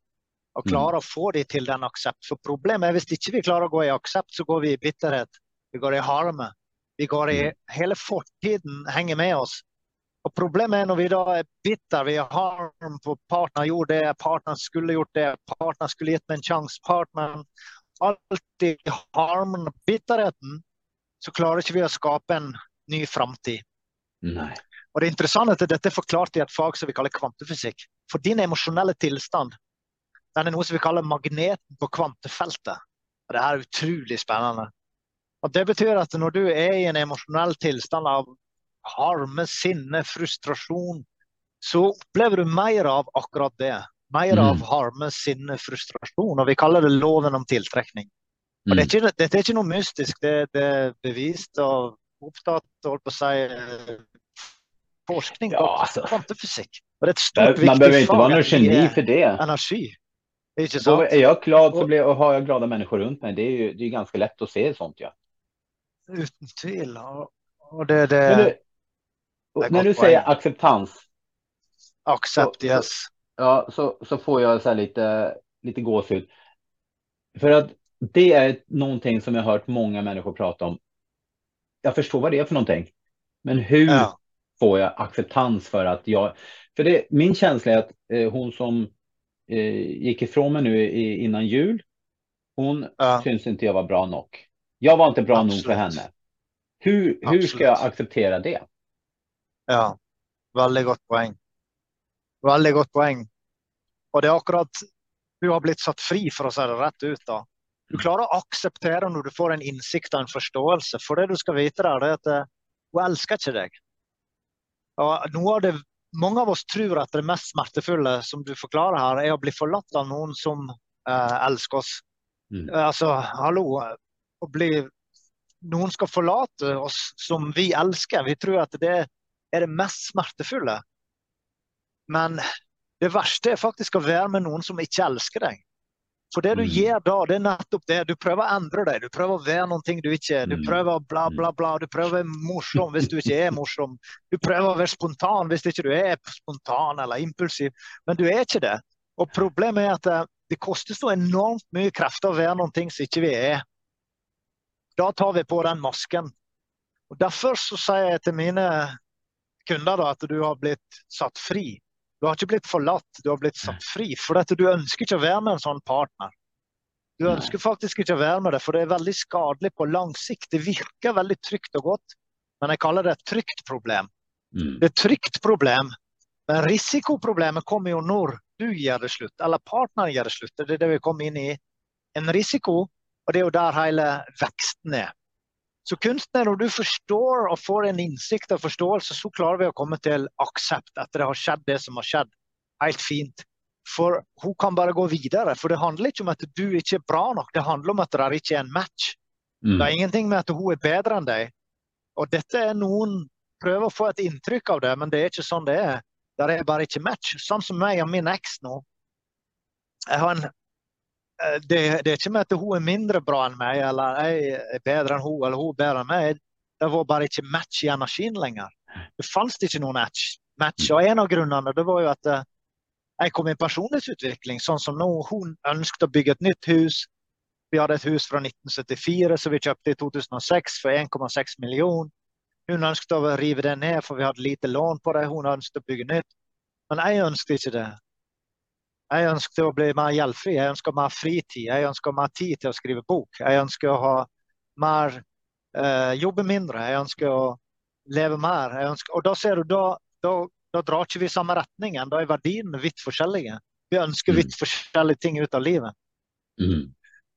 og
Mm.
klarer å få de til den aksept. For problemet er hvis ikke vi klarer å gå i aksept, så går vi i bitterhet. vi går i harme. Vi går i Hele fortiden henger med oss. Og Problemet er når vi da er bitter, vi har harm på partner gjorde det, partner skulle gjort det, partner skulle gitt meg en sjanse, partneren Alltid harmen og bitterheten, så klarer ikke vi å skape en ny framtid. Og det interessante er at Dette er forklart i et fag som vi kaller kvantefysikk. For din emosjonelle tilstand den er noe som vi kaller magneten på kvantefeltet. Og Det er utrolig spennende. Og Det betyr at når du er i en emosjonell tilstand av harme, sinne, frustrasjon, så opplever du mer av akkurat det. Mer av mm. harme, sinne, frustrasjon. Og vi kaller det loven om tiltrekning. Og det er mm. ikke, Dette er ikke noe mystisk, det, det er bevist og opptatt holdt på å si, forskning ja, altså. kvantefysikk. Og det er et stort,
Man behöver ikke være noe geni for det.
Energi.
Inte sant? Är jag glad så blir, och har jag glada människor runt mig. Det är ju det är ganska lätt att se sånt. Ja.
Utan tvil. Och det, det, det,
det när du säger poäng. acceptans.
Accept, så, yes.
Ja, så, så får jag så lite, lite gåshud. För att det är någonting som jag har hört många människor prata om. Jag förstår vad det är för någonting. Men hur ja får jag acceptans för att jag... För det, min känsla är att eh, hon som eh, gick ifrån mig nu i, innan jul, hon ja. syns inte jag var bra nog. Jag var inte bra Absolut. nog för henne. Hur, hur ska jag acceptera det?
Ja, veldig godt poeng. Veldig godt poeng. Og det er akkurat du har blitt satt fri for å si det rett ut. da. Du klarer å akseptere når du får en insikt og en forståelse. For det du skal vite, der, det er at hun elsker ikke deg. Og noe av det mange av oss tror at det mest smertefulle som du forklarer her, er å bli forlatt av noen som uh, elsker oss. Mm. Uh, altså, hallo. Å bli Noen skal forlate oss som vi elsker. Vi tror at det er det mest smertefulle. Men det verste er faktisk å være med noen som ikke elsker deg. For det du mm. gjør da, det er nettopp det. Du prøver å endre deg. Du prøver å være noe du ikke er. Du mm. prøver bla, bla, bla. Du prøver å være morsom hvis du ikke er morsom. Du prøver å være spontan hvis ikke du er spontan eller impulsiv. Men du er ikke det. Og problemet er at det, det koster så enormt mye krefter å være ting som ikke vi er. Da tar vi på den masken. Og Derfor så sier jeg til mine kunder da, at du har blitt satt fri. Du har ikke blitt forlatt, du har blitt satt fri. For dette, du ønsker ikke å være med en sånn partner. Du ønsker faktisk ikke å være med det, for det er veldig skadelig på lang sikt. Det virker veldig trygt og godt, men jeg kaller det et trygt problem. Mm. Det er et trygt problem, men risikoproblemet kommer jo når du gjør det slutt, eller partneren gjør det slutt. Det er det vi kommer inn i. En risiko, og det er jo der hele veksten er. Så kunsten er når du forstår og får en innsikt og forståelse, så klarer vi å komme til aksept etter det har skjedd det som har skjedd. Helt fint. For hun kan bare gå videre. For det handler ikke om at du ikke er bra nok, det handler om at det ikke er en match. Mm. Det er ingenting med at hun er bedre enn deg. Og dette er noen prøver å få et inntrykk av det, men det er ikke sånn det er. Det er bare ikke match. Sånn som meg og min eks nå. Jeg har en det, det, er ikke med at hun er mindre bra enn meg, eller jeg er bedre enn hun, eller hun er bedre enn meg. Det var bare ikke match i energien lenger. Det fantes ikke noen match. match. Og en av grunnene det var jo at eh, jeg kom i personlighetsutvikling, sånn som nå. Hun ønsket å bygge et nytt hus. Vi hadde et hus fra 1974 som vi kjøpte i 2006 for 1,6 millioner. Hun ønsket å rive det ned, for vi hadde lite lån på det. Hun ønsket å bygge nytt. Men jeg ønsket ikke det. Jeg ønsker å bli mer gjeldfri, jeg ønsker mer fritid, jeg ønsker mer tid til å skrive bok. Jeg ønsker å ha mer eh, jobbe mindre, jeg ønsker å leve mer. Ønsker, og da ser du, da, da, da drar ikke vi samme retningen. Da er verdiene vidt forskjellige. Vi ønsker mm. vidt forskjellige ting ut av livet. Mm.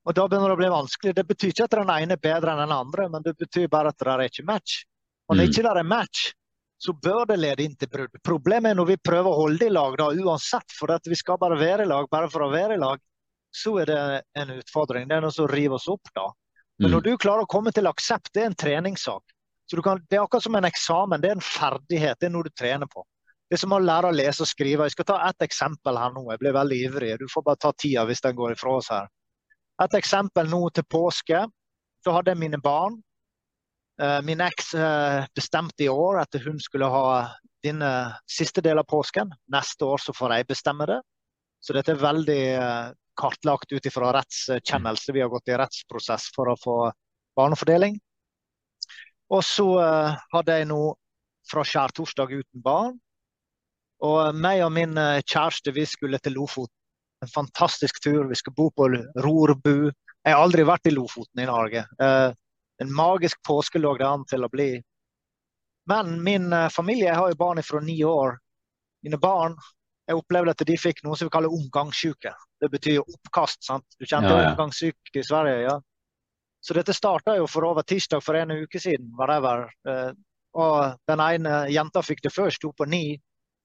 Og da begynner det å bli vanskelig. Det betyr ikke at den ene er bedre enn den andre, men det betyr bare at det er ikke match. Og når mm. ikke det er match, så bør det lede inn til brudd. Problemet er når vi prøver å holde i lag, da, uansett, for at vi skal bare være i lag bare for å være i lag, så er det en utfordring. Det er noe som river oss opp da. Men når mm. du klarer å komme til aksept, det er en treningssak. Så kan, det er akkurat som en eksamen, det er en ferdighet, det er noe du trener på. Det er som å lære å lese og skrive. Jeg skal ta ett eksempel her nå. Jeg blir veldig ivrig. Du får bare ta tida hvis den går ifra oss her. Et eksempel nå til påske. Så hadde jeg mine barn. Eh, min eks eh, bestemte i år at hun skulle ha denne siste del av påsken. Neste år så får jeg bestemme det. Så dette er veldig eh, kartlagt ut ifra rettskjennelse. Vi har gått i rettsprosess for å få barnefordeling. Og så hadde jeg nå fra skjærtorsdag uten barn. Og meg og min kjæreste vi skulle til Lofoten. En fantastisk tur. Vi skal bo på Rorbu. Jeg har aldri vært i Lofoten i Norge. En magisk påske lå det an til å bli. Men min uh, familie har jo barn fra ni år. Mine barn jeg opplevde at de fikk noe som vi kaller omgangssyke. Det betyr oppkast. sant? Du kjente ja, ja. omgangssyke i Sverige? ja. Så dette starta jo for over tirsdag for en uke siden. whatever. Uh, og den ene jenta fikk det først, hun på ni.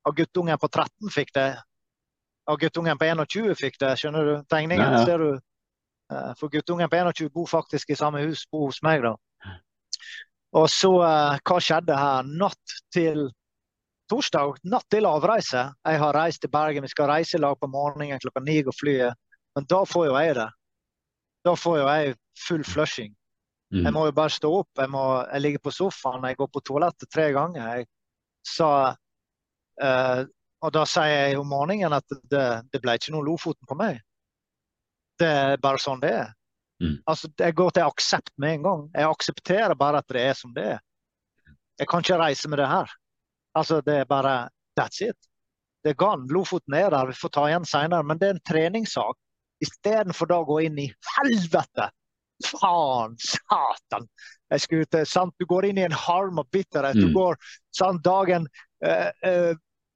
Og guttungen på 13 fikk det. Og guttungen på 21 fikk det. Skjønner du tegningen? Ja, Ser du? Uh, for guttungen på 21 bor faktisk i samme hus bor hos meg. da. Og så, uh, hva skjedde her? Natt til torsdag, natt til avreise. Jeg har reist til Bergen, vi skal reise i lag på morgenen klokka ni og flyet. Men da får jo jeg det. Da får jo jeg full flushing. Mm. Jeg må jo bare stå opp. Jeg, må, jeg ligger på sofaen, jeg går på toalettet tre ganger. Jeg sa, uh, og da sier jeg om morgenen at det, det, ble ikke noe Lofoten på meg. Det er bare sånn det er. Mm. Altså, jeg går til aksept med en gang. Jeg aksepterer bare at det er som det er. Jeg kan ikke reise med det her. Altså, det er bare That's it. Det er gone. Lofoten er der, vi får ta igjen seinere. Men det er en treningssak. Istedenfor da å gå inn i helvete faen, satan. Jeg skulle til, sant? Du går inn i en harm og bitterhet. Mm. Du går sant, dagen uh, uh,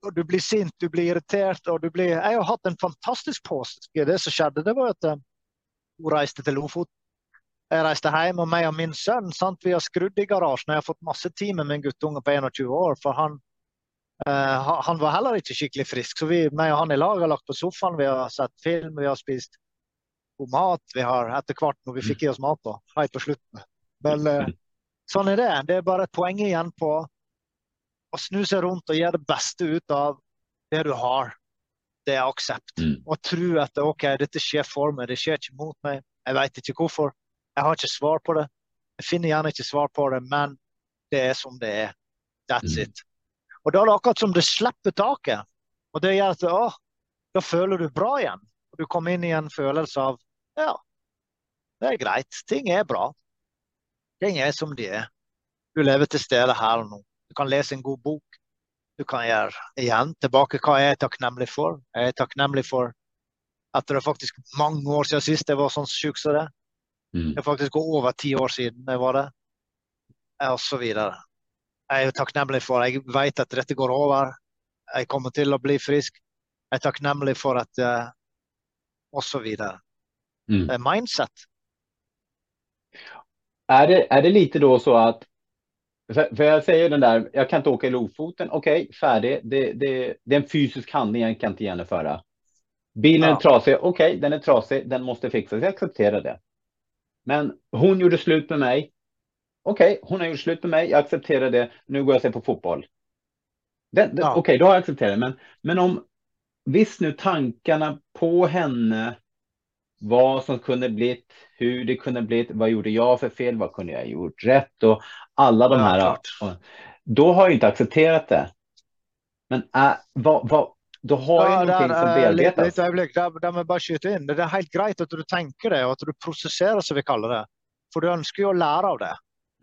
og Du blir sint, du blir irritert. og du blir... Jeg har hatt en fantastisk påske. Det som skjedde, det var at uh, hun reiste til Lofoten. Jeg reiste hjem, og meg og min sønn sant? vi har skrudd i garasjen. Jeg har fått masse tid med min guttunge på 21 år. for han, han var heller ikke skikkelig frisk. Så vi, meg og han i lag har lagt på sofaen, vi har sett film, vi har spist god mat vi har etter hvert når vi fikk i oss mat. da, helt på slutten. Men eh, sånn er det. Det er bare et poeng igjen på å snu seg rundt og gjøre det beste ut av det du har. Det er aksept. Mm. Og tro at OK, dette skjer for meg, det skjer ikke mot meg. Jeg vet ikke hvorfor. Jeg har ikke svar på det. Jeg finner gjerne ikke svar på det, men det er som det er. That's mm. it. Og da er det akkurat som det slipper taket. Og det gjør at å, da føler du bra igjen. Og du kommer inn i en følelse av ja, det er greit. Ting er bra. Ting er som de er. Du lever til stede her og nå. Du kan lese en god bok. Du kan gjøre igjen tilbake hva jeg er takknemlig for. Jeg er takknemlig for at det er faktisk mange år siden sist jeg var sånn sjuk som det. Mm. Det er faktisk over ti år siden jeg var det. Og så videre. Jeg er takknemlig for Jeg vet at dette går over. Jeg kommer til å bli frisk. Jeg er takknemlig for at uh, Og så videre. Mm. Eh, mindset.
Er det, er det lite da så att, för, jag säger den där, jag kan inte åka i Lofoten, okej, okay, färdig, det, det, det, är en fysisk handling jag kan inte genomföra. Bilen ja. är trasig, okej, okay, den är trasig, den måste fixas, jag accepterar det. Men hon gjorde slut med mig. Okej, okay, hon har gjort slut med mig, jag accepterar det, nu går jag och ser på fotboll. ja. Okej, då har jag accepterat det, men, men om, visst nu tankarna på henne vad som kunde blivit, hur det kunde blivit, vad gjorde jag för fel, vad kunde jag gjort rätt och alla de här. Ja, då har jag inte accepterat det. Men äh, vad, vad, då har ja, jag någonting som bearbeides.
Litt øyeblikk, der, der må jeg bare skyte inn. Det er helt greit at du tenker det, og at du prosesserer, som vi kaller det. For du ønsker jo å lære av det.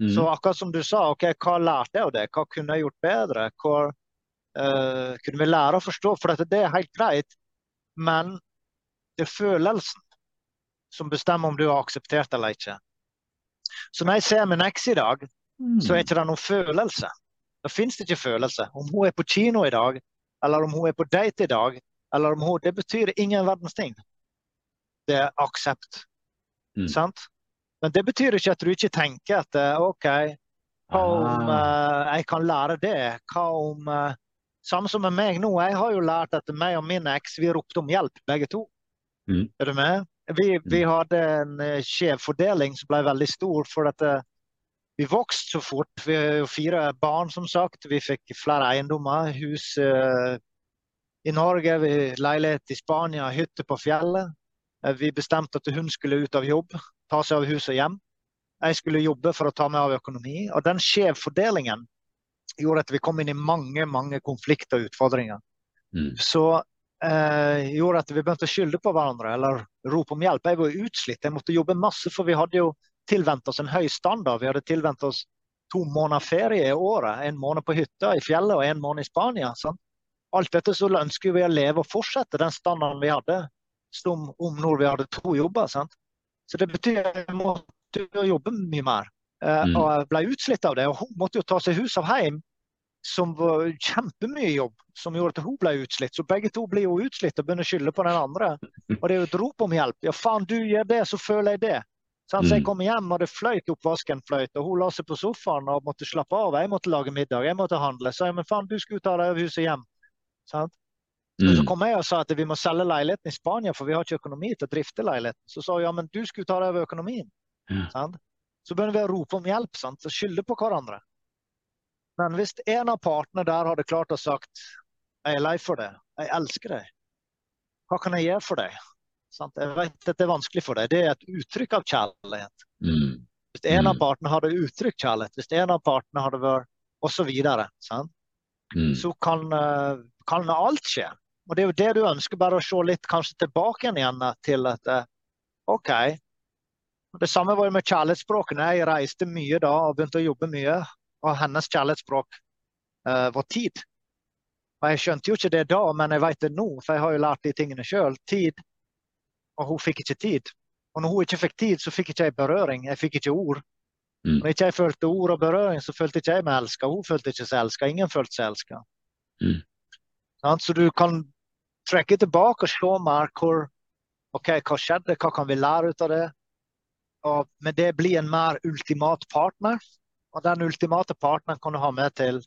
Mm. Så akkurat som du sa, ok, hva lærte jeg av det? Hva kunne jeg gjort bedre? Hva uh, kunne vi lære å forstå? For dette, det er helt greit, men det er følelsen som bestemmer om du har akseptert eller ikke. Så når jeg ser min eks i dag, mm. så er ikke det noen følelse. Da fins det ikke følelse. Om hun er på kino i dag, eller om hun er på date i dag, eller om hun Det betyr ingen verdens ting. Det er aksept. Mm. Sant? Men det betyr ikke at du ikke tenker at eh, OK, hva om uh, jeg kan lære det? Hva om uh, Samme som med meg nå. Jeg har jo lært at meg og min eks vi ropte om hjelp, begge to. Mm. Er du med? Vi, vi, mm. hadde en uh, skjev fordeling som ble veldig stor. for at uh, Vi vokste så fort. Vi har fire barn, som sagt. Vi fikk flere eiendommer. Hus uh, i Norge, vi, leilighet i Spania, hytte på fjellet. vi bestemte at hun skulle ut av jobb, ta seg av hus og hjem. Jeg skulle jobbe for å ta meg av økonomi. Og den skjev fordelingen gjorde at vi kom inn i mange mange konflikter og utfordringer. Mm. Så eh, gjorde at vi begynte å skylde på hverandre eller rope om hjelp. Jeg var utslitt, jeg måtte jobbe masse, for vi hadde jo tilvent oss en høy standard. Vi hadde tilvent oss to måneder ferie i året. En måned på hytta i fjellet og en måned i Spania. Sant? Alt dette så ønsker vi å leve og fortsette den standarden vi hadde som om når vi hadde to jobber. Sant? Så det betyr at jeg måtte jobbe mye mer. Eh,
Mm.
Og jeg ble utslitt av det. Og hun måtte jo ta seg hus av hjem, som var kjempemye jobb, som gjorde at hun ble utslitt. Så begge to blir jo utslitt og begynner å skylde på den andre. Og det er jo et rop om hjelp. Ja, faen, du gjør det, så føler jeg det. Så jeg
Mm.
kom hjem, og det fløyt oppvasken fløyt, og hun la seg på sofaen og måtte slappe av. Jeg måtte lage middag, jeg måtte handle. Så jeg, men faen, du skulle ta deg av huset hjem. Sant? Så
Mm.
kom jeg og sa at vi må selge leiligheten i Spania, for vi har ikke økonomi til å drifte leiligheten. Så sa hun ja, men du skulle ta deg av økonomien.
Ja.
Så begynner vi å rope om hjelp sant? og skylde på hverandre. Men hvis en av partene der hadde klart å sagt jeg er lei for det, jeg elsker deg, hva kan jeg gjøre for deg? Sant? Jeg vet at det er vanskelig for deg. Det er et uttrykk av kjærlighet.
Mm.
Hvis en av
Mm.
partene hadde uttrykt kjærlighet, hvis en av partene hadde vært og så?
Mm.
så kan, eh, kan alt skje. Og det er jo det du ønsker, bare å se litt kanskje tilbake igjen eh, til at eh, OK. Det samme var jo med kjærlighetsspråkene. Jeg reiste mye da og begynte å jobbe mye. Og hennes kjærlighetsspråk uh, var tid. Og jeg skjønte jo ikke det da, men jeg vet det nå, for jeg har jo lært de tingene sjøl. Tid. Og hun fikk ikke tid. Og når hun ikke fikk tid, så fikk ikke jeg berøring. Jeg fikk ikke ord.
Mm.
Når ikke jeg følte ord og berøring, så følte ikke jeg meg elska. Hun følte ikke seg elska. Ingen følte seg elska.
Mm.
Så du kan trekke tilbake og se mer hvor OK, hva skjedde, hva kan vi lære ut av det? Og med det bli en mer ultimat partner. Og den ultimate partneren kan du ha med til,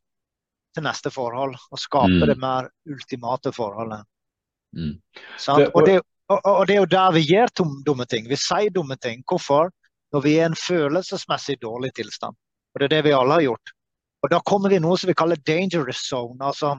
til neste forhold. Og skape
Mm.
det mer ultimate forholdet.
Mm.
Sant?
Det-
og, det, og, og det er jo der vi gjør dumme ting. Vi sier dumme ting. Hvorfor? Når vi er i en følelsesmessig dårlig tilstand. Og det er det vi alle har gjort. Og da kommer vi i noe som vi kaller dangerous zone. altså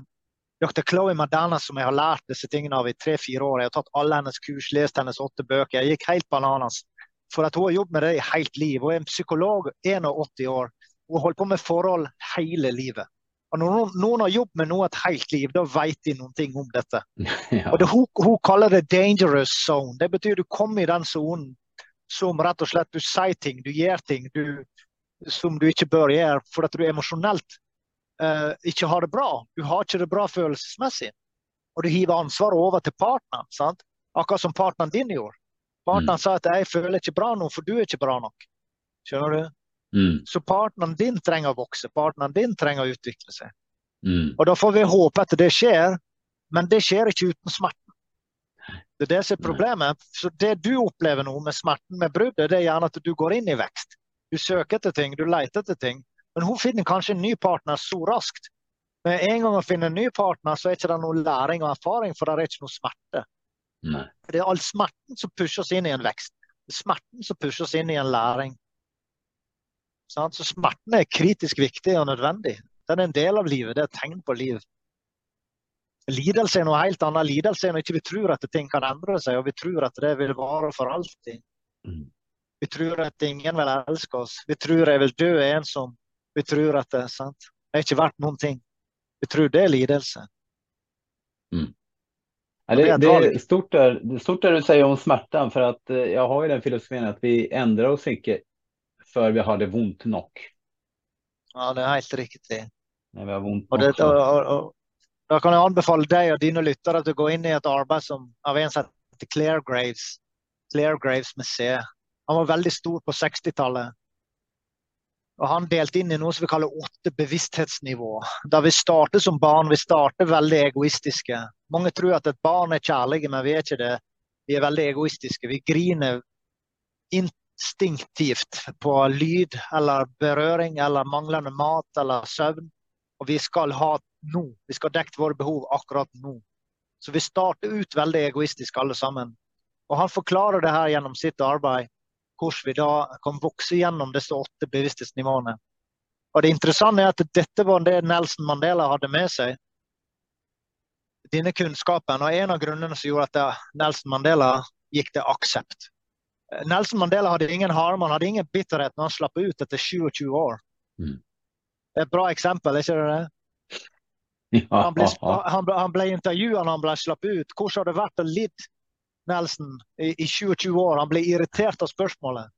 Dr. Chloe Madonna, som jeg har lært disse tingene av i tre-fire år. Jeg har tatt alle hennes kurs, lest hennes åtte bøker. Jeg gikk helt bananas. For at hun har jobbet med det i helt liv. Hun er en psykolog, 81 år. Hun har holdt på med forhold hele livet. Og når noen, har jobbet med noe et helt liv, da vet de noen ting om dette. (laughs)
Ja.
Og det, hun, hun kaller det dangerous zone. Det betyr du kommer i den sonen som rett og slett du sier ting, du gjør ting du, som du ikke bør gjøre for at du emosjonelt uh, ikke har det bra. Du har ikke det bra følelsesmessig. Og du hiver ansvaret over til partneren. sant? Akkurat som partneren din gjorde. Partneren sa at 'jeg føler ikke bra nå, for du er ikke bra nok'. Skjønner du?
Mm.
Så partneren din trenger å vokse. Partneren din trenger å utvikle seg.
Mm.
Og da får vi håpe at det skjer, men det skjer ikke uten smerten. Det er det som er problemet. Så det du opplever nå med smerten med bruddet, det er gjerne at du går inn i vekst. Du søker etter ting, du leter etter ting. Men hun finner kanskje en ny partner så raskt. Men en gang hun finner en ny partner, så er ikke det noe læring og erfaring, for det er ikke noe smerte.
Nei.
Det er all smerten som pusher oss inn i en vekst. Det er smerten som pusher oss inn i en læring. Sant? Så smerten er kritisk viktig og nødvendig. Den er en del av livet. Det er et tegn på liv. Lidelse er noe helt annet. Lidelse er når ikke vi tror at ting kan endre seg, og vi tror at det vil vare for alltid.
Mm.
Vi tror at ingen vil elske oss. Vi tror jeg vil dø ensom. Vi tror at det er sant. Det er ikke verdt noen ting. Vi tror det er lidelse.
Mm.
det
det, är stort där, det stort där du sier om smärtan for at jeg har jo den filosofien at vi endrer oss inte för vi har det vondt nok.
Ja, det er helt riktig.
Når vi har vondt
Og,
nok.
det, og, og, og, da kan jeg anbefale deg og dine lyttere at du går inn i et arbeid som, av en som heter Claire Graves. Claire Graves C. Han var veldig stor på 60-tallet. Og Han delte inn i noe som vi kaller åtte bevissthetsnivå. Da vi starter som barn, vi starter veldig egoistiske. Mange tror at et barn er kjærlige, men vi er ikke det. Vi er veldig egoistiske. Vi griner instinktivt på lyd eller berøring eller manglende mat eller søvn. Og vi skal ha nå. Vi skal dekke våre behov akkurat nå. Så vi starter ut veldig egoistisk alle sammen. Og han forklarer det her gjennom sitt arbeid, hvordan vi da kan vokse gjennom disse åtte bevissthetsnivåene. Og det interessante er at dette var det Nelson Mandela hadde med seg. Denne kunnskapen. Og en av grunnene som gjorde at Nelson Mandela gikk til aksept. Nelson Mandela hadde ingen harm, han hadde ingen bitterhet når han slapp ut etter 27 år.
Mm.
Det er et bra eksempel, ikke det?
Ja,
Han ble, han han ble intervjua når han ble sluppet ut. Hvordan har det vært å lide Nelson i, i 27 år? Han ble irritert av spørsmålet.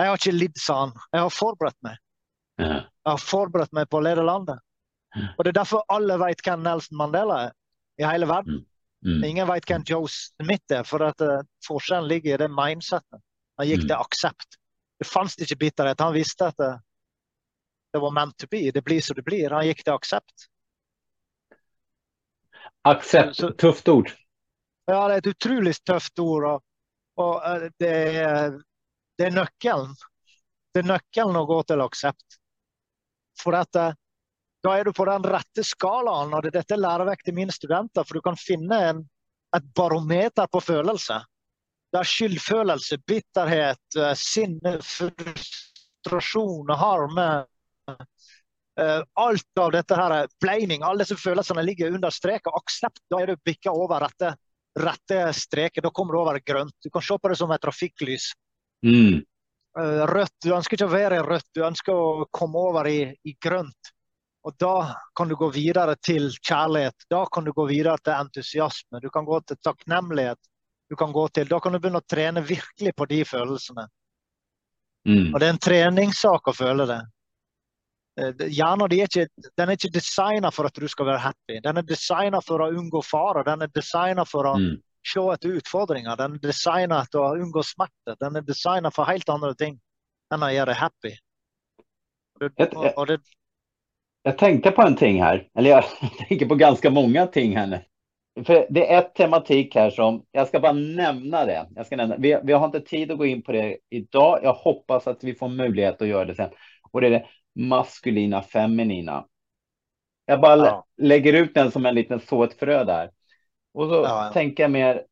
Jeg har ikke lidd, sa han. Jeg har forberedt meg.
Ja.
Jeg har forberedt meg på å lede landet. Og Det er derfor alle vet hvem Nelson Mandela er i hele verden.
Mm.
Ingen veit hvem Joe Smith er, for at uh, forskjellen ligger i det mindsettet. Han gikk
Mm.
til aksept. Det fantes ikke bitterhet. Han visste at det, det var meant to be. Det blir som det blir. Han gikk til aksept.
Aksept, Tøft ord.
Ja, det er et utrolig tøft ord. Og, og uh, det, er, det er nøkkelen. Det er nøkkelen å gå til aksept. For at da er du på den rette skalaen, og dette lærer vekk til mine studenter. For du kan finne en, et barometer på følelse. Det er skyldfølelse, bitterhet, eh, sinne, frustrasjon, harme. eh, alt av dette her, blaming, alle disse følelsene ligger under streken. Aksept, da er du bikka over rette, rette streken. Da kommer du over grønt. Du kan se på det som et trafikklys.
Mm.
Eh, Rødt, du ønsker ikke å være i rødt, du ønsker å komme over i, i grønt. Og da kan du gå videre til kjærlighet. Da kan du gå videre til entusiasme. Du kan gå til takknemlighet. Du kan gå til, da kan du begynne å trene virkelig på de følelsene.
Mm.
Og det er en treningssak å føle det. Eh, Hjernen de er ikke, den er ikke designet for at du skal være happy. Den er designet for å unngå farer. Den er designet for å
Mm.
se etter utfordringer. Den er designet for å unngå smerte. Den er designet for helt andre ting enn å gjøre deg happy. Og det,
Et-
og, og det,
Jag tänkte på en ting här, eller jag (laughs) tänker på ganska många ting här nu. För det är ett tematik här som, jag ska bara nämna det. Jag ska nämna, vi, vi har inte tid att gå in på det idag. Jag hoppas att vi får möjlighet att göra det sen. Och det är det maskulina, feminina. Jag bara
Ja.
lä- lägger ut den som en liten såt der. där. Och så
Ja, ja.
tänker jag mer,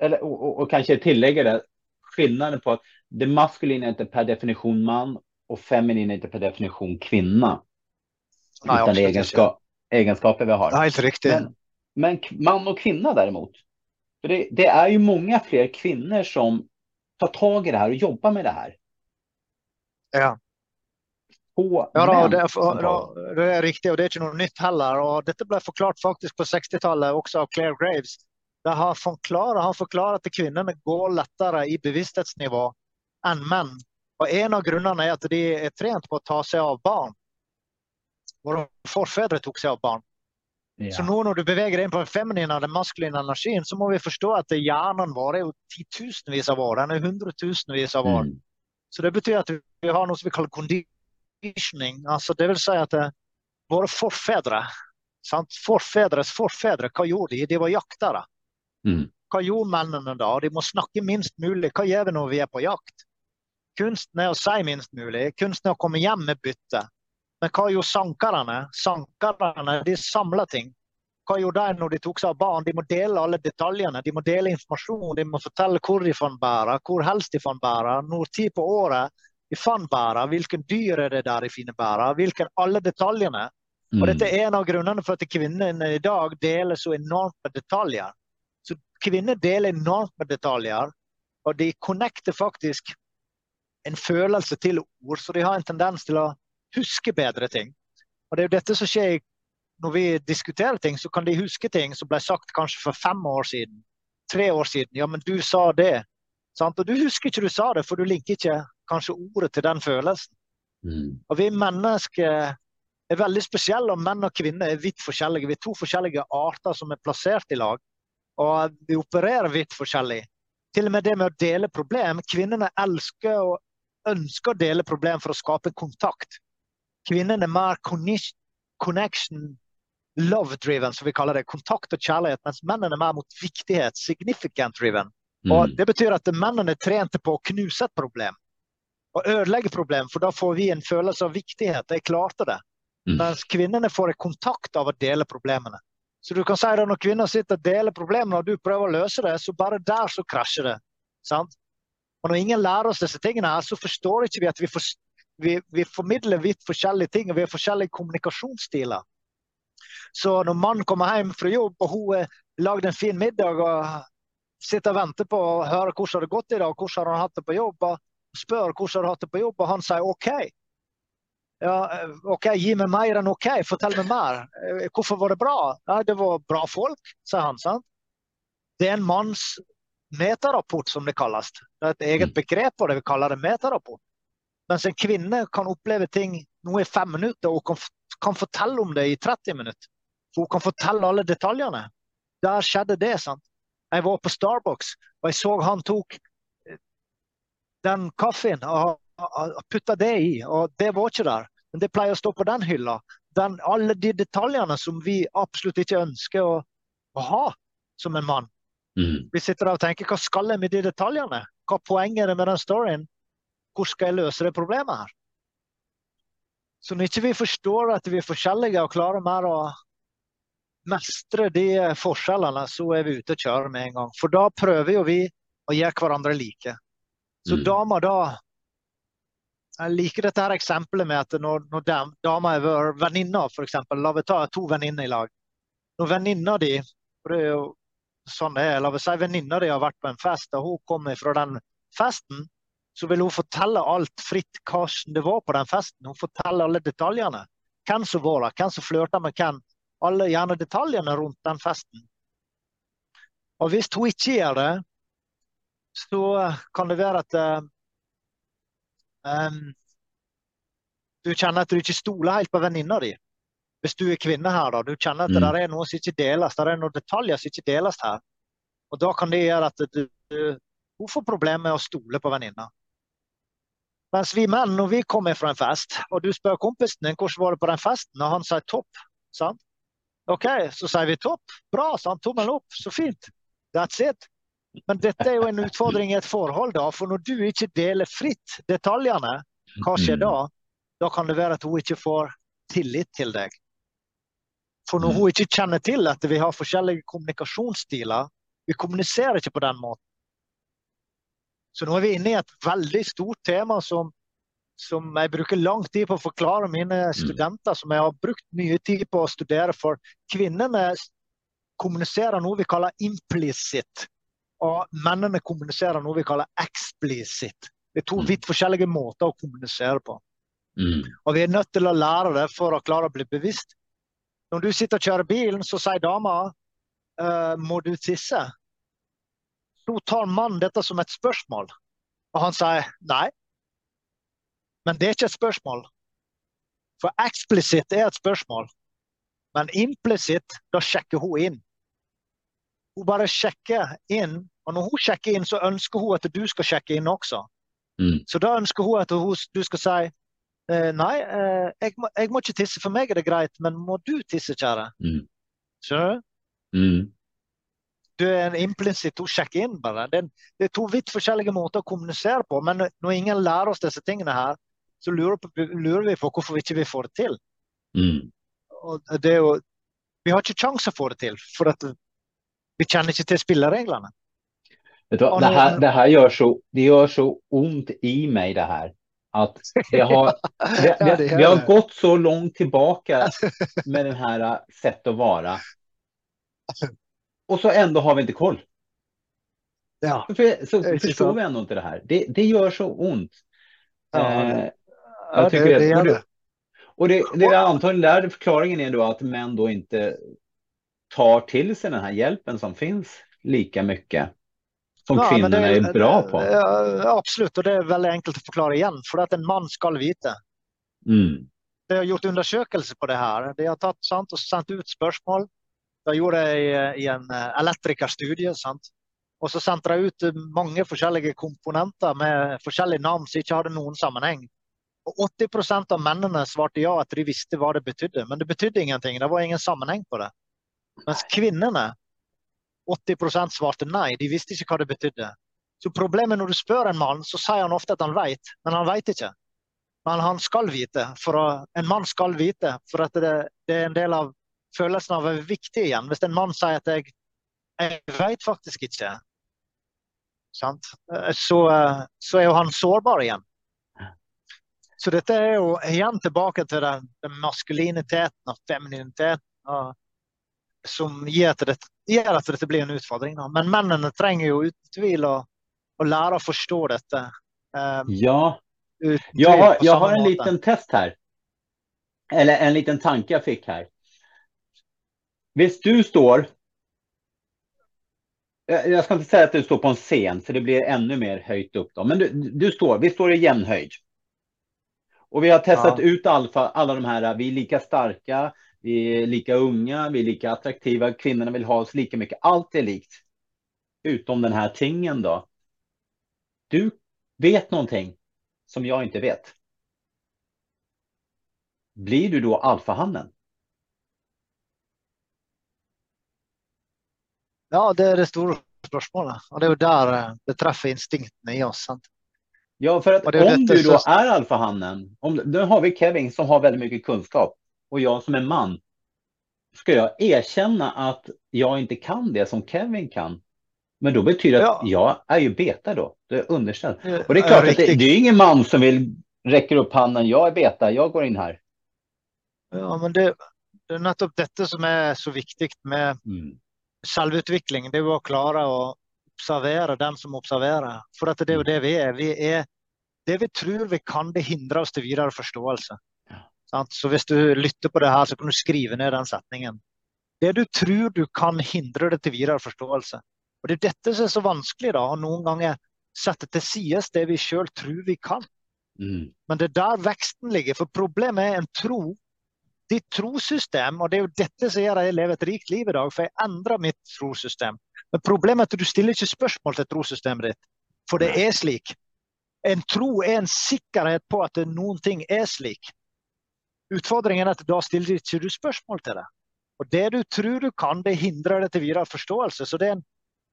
eller, och, och, och kanske tillägger det, skillnaden på att det maskulina är inte per definition man och feminin är inte per definition kvinna.
Nei,
utan det är egenskap, egenskaper vi har.
Nei, helt riktig.
Men, men man och kvinna däremot. För det, det är ju många fler kvinnor som tar tag i det här och jobbar med det här.
Ja. Ja, da, det, er, da, det er riktig, og det er ikke noe nytt heller. og Dette ble forklart faktisk på 60-tallet, også av Claire Graves. De har forklart, han forklarer at kvinnene går lettere i bevissthetsnivå enn menn. Og En av grunnene er at de er trent på å ta seg av barn. Våre forfedre tok seg av barn. Så nå når du beveger deg inn på den feminine og den maskuline energien, så må vi forstå at hjernen vår er jo titusenvis av år. Den er hundretusenvis av år.
Mm.
Så det betyr at vi har noe som vi kaller conditioning. Altså, det vil si at det, våre forfedre sant? Forfedres forfedre, hva gjorde de? De var jaktere.
Mm.
Hva gjorde mennene da? De må snakke minst mulig. Hva gjør vi når vi er på jakt? Kunsten er å si minst mulig. Kunsten er å komme hjem med bytte. Men hva gjorde sankerne? Sankerne de samla ting. Hva gjorde de når de tok seg av barn? De må dele alle detaljene. De må dele informasjon. De må fortelle hvor de fant bæra, hvor helst de fant bæra, når tid på året de fant bæra, hvilken dyr er det der de finner bæra, hvilken alle detaljene. Og
Mm.
dette er en av grunnene for at kvinnene i dag deler så enormt med detaljer. Så kvinner deler enormt med detaljer, og de connecter faktisk en følelse til ord, så de har en tendens til å huske bedre ting. Og det er jo dette som skjer når vi diskuterer ting, så kan de huske ting som ble sagt kanskje for fem år siden, tre år siden. Ja, men du sa det. Sant? Og du husker ikke du sa det, for du linker ikke kanskje ordet til den følelsen.
Mm.
Og vi mennesker er veldig spesielle, og menn og kvinner er vidt forskjellige. Vi er to forskjellige arter som er plassert i lag, og vi opererer vidt forskjellig. Til og med det med å dele problem. Kvinnene elsker og ønsker å dele problem for å skape kontakt. Kvinnene er mer connection, love-driven, som vi kaller det. Kontakt og kjærlighet, mens mennene er mer mot viktighet, significant-driven. Og
Mm.
Det betyr at mennene er trente på å knuse et problem og ødelegge problem, for da får vi en følelse av viktighet. Jeg klarte det.
Mm.
Mens kvinnene får en kontakt av å dele problemene. Så du kan si at når kvinner sitter og deler problemene, og du prøver å løse det, så bare der så krasjer det. Sant? Og når ingen lærer oss disse tingene, her, så forstår ikke vi at vi, for, vi, vi formidler vidt forskjellige ting, og vi har forskjellige kommunikasjonsstiler. Så når mannen kommer hjem fra jobb, og hun har lagd en fin middag og sitter og venter på å høre hvordan det har gått i dag, hvordan har han hatt det på jobb, og spør hvordan har du hatt det på jobb, og han sier OK. Ja, OK, gi meg mer enn OK, fortell meg mer. Eh, Hvorfor var det bra? Ja, det var bra folk, sier han. sant? Det er en manns metarapport, som det kalles. Det er et eget
Mm.
begrep og det, vi kaller det metarapport. Mens en kvinne kan oppleve ting noe i fem minutter og kan, kan fortelle om det i 30 minutter. For hun kan fortelle alle detaljene. Der skjedde det. sant? Jeg var på Starbucks og jeg så han tok eh, den kaffen og putta det i, og det var ikke der. Men det pleier å stå på den hylla. Den, alle de detaljene som vi absolutt ikke ønsker å, å ha som en mann.
Mm.
Vi sitter der og tenker hva skal jeg med de detaljene? Hva poenget er det med den storyen? Hvor skal jeg løse det problemet her? Så når ikke vi forstår at vi er forskjellige og klarer mer å mestre de forskjellene, så er vi ute og kjører med en gang. For da prøver jo vi å gjøre hverandre like. Så
Mm.
dama da Jeg liker dette her eksempelet med at når, når dama er venninna, f.eks. La oss ta to venninner i lag. Når venninna di for det er jo sånn er, La oss si venninne di har vært på en fest, og hun kommer fra den festen, så vil hun fortelle alt fritt hvordan det var på den festen. Hun forteller alle detaljene. Hvem som var der, hvem som flørta med hvem. Alle gjerne detaljene rundt den festen. Og hvis hun ikke gjør det, så kan det være at eh, em, du kjenner at du ikke stoler helt på venninna di. Hvis du er kvinne her, da. Du kjenner at
Mm.
det er noe som ikke deles. Det er noen detaljer som ikke deles her. Og da kan det gjøre at du, hun får problemer med å stole på venninna. Mens vi menn, når vi kommer fra en fest, og du spør kompisen din hvordan var det på den festen, og han sier topp, sant? OK, så sier vi topp. Bra, sant? Tommel opp. Så fint. That's it. Men dette er jo en utfordring i et forhold, da. For når du ikke deler fritt detaljene, hva skjer da? Da kan det være at hun ikke får tillit til deg. For når
Mm.
hun ikke kjenner til at vi har forskjellige kommunikasjonsstiler, vi kommuniserer ikke på den måten. Så nå er vi inne i et veldig stort tema som, som jeg bruker lang tid på å forklare mine studenter, som jeg har brukt mye tid på å studere. For kvinnene kommuniserer noe vi kaller implicit, og mennene kommuniserer noe vi kaller explicit. Det er to
Mm.
vidt forskjellige måter å kommunisere på.
Mm.
Og vi er nødt til å lære det for å klare å bli bevisst. Når du sitter og kjører bilen, så sier dama «Eh, må du tisse? Så tar mannen dette som et spørsmål. Og han sier nei. Men det er ikke et spørsmål. For eksplisitt er et spørsmål. Men implisitt, da sjekker hun inn. Hun bare sjekker inn, og når hun sjekker inn, så ønsker hun at du skal sjekke inn også.
Mm.
Så da ønsker hun at hun, du skal si eh, nei, eh, jeg, må, jeg må ikke tisse, for meg er det greit, men må du tisse, kjære?
Mm.
Skjønner du?
Mm.
Du er en implisitt, å sjekke inn bare. Det, det er to vidt forskjellige måter å kommunisere på, men når ingen lærer oss disse tingene her, så lurer, på, lurer vi på hvorfor vi ikke får det til.
Mm.
Det jo, vi har ikke sjanse å få det til, for vi kjenner ikke til spillereglene.
Vet du,
hva,
det, her, det her gjør, så, det gjør så vondt i meg, det här. Att det har, (laughs) det, det,
det
vi har gått så långt tillbaka (laughs) med den här sett sätt att vara. Och så ändå har vi inte koll.
Ja.
så,
så
förstår vi ändå inte det här. Det, det gör så ont.
Ja,
Eh,
ja det,
tycker det-
gjør
det-
det.
och det, det är antagligen där förklaringen är då att män då inte tar till sig den här hjälpen som finns lika mycket som
Ja,
er
det
är bra på.
Det, absolutt, og det er veldig enkelt å forklare igjen. For at en mann skal vite.
Mm.
De har gjort undersøkelser på det her. De har tatt sant, og sendt ut spørsmål. De gjorde det i, en eh, elektrikerstudie. Sant? Og så sendte de ut mange forskjellige komponenter med forskjellige navn som ikke hadde noen sammenheng. Og 80 av mennene svarte ja, at de visste hva det betydde. Men det betydde ingenting. Det var ingen sammenheng på det. Mens kvinnene, 80 svarte nei. De visste ikke hva det betydde. Så problemet når du spør en mann, så sier han ofte at han vet, men han vet ikke. Men han skal vite. For en mann skal vite, for at det, det er en del av følelsen av å være viktig igjen. Hvis en mann sier at jeg, jeg vet faktisk ikke, sant? Eh, Så, eh, så er jo han sårbar igjen. Så dette er jo igjen tilbake til den, den maskuliniteten og femininiteten og, som gir til dette, gjør at dette blir en utfordring. Da. Men mennene trenger jo uten tvil å, å lære å forstå dette. eh,
Ja,
Tvil, jeg
har,
jeg
har en
måte.
liten test her. Eller en liten tanke jeg fikk her. Visst du står jeg skal ikke si at du står på en scen for det blir enda mer høyt opp. då. Men du, du står, vi står i jämnhöjd. Og vi har testet
Ja.
ut alle, alle de her vi er lika starka, vi är lika unga, vi är lika attraktiva, kvinnorna vill ha oss lika mycket, allt är likt. Utom den här tingen då. Du vet någonting som jag inte vet. Blir du då alfahannen?
Ja, det er det store spørsmålet. Og det er jo der eh, det treffer instinktene i oss. sant?
Ja, för att
Och det är
om du då er alfahannen, om, nu har vi Kevin som har väldigt mycket kunskap och jag som är man. Ska jag erkänna att jag inte kan det som Kevin kan? Men då betyder det att jag är ju beta då, det är underställd. Och det är klart att det, det är ingen man som vill räcker upp handen, jag är beta, jag går in här.
Ja, men det, det er nettopp dette som er så viktig med
Mm.
selvutvikling. Det er å klare å observere den som observerer. For det er jo det vi er. Vi er det vi tror vi kan, det hindrer oss til videre forståelse. Sant? Så hvis du lytter på det her, så kan du skrive ned den setningen. Det du tror du kan, hindrer det til videre forståelse. Og det er dette som er så vanskelig, da, å noen ganger sette til side det vi sjøl tror vi kan.
Mm.
Men det er der veksten ligger. For problemet er en tro. Ditt trosystem, og det er jo dette som gjør at jeg lever et rikt liv i dag, for jeg endrer mitt trosystem. Men problemet er at du stiller ikke spørsmål til trosystemet ditt, for det er slik. En tro er en sikkerhet på at noen ting er slik. Utfordringen er at da stiller ikke du spørsmål til det. Og det du tror du kan, det hindrer deg til videre forståelse. Så det er en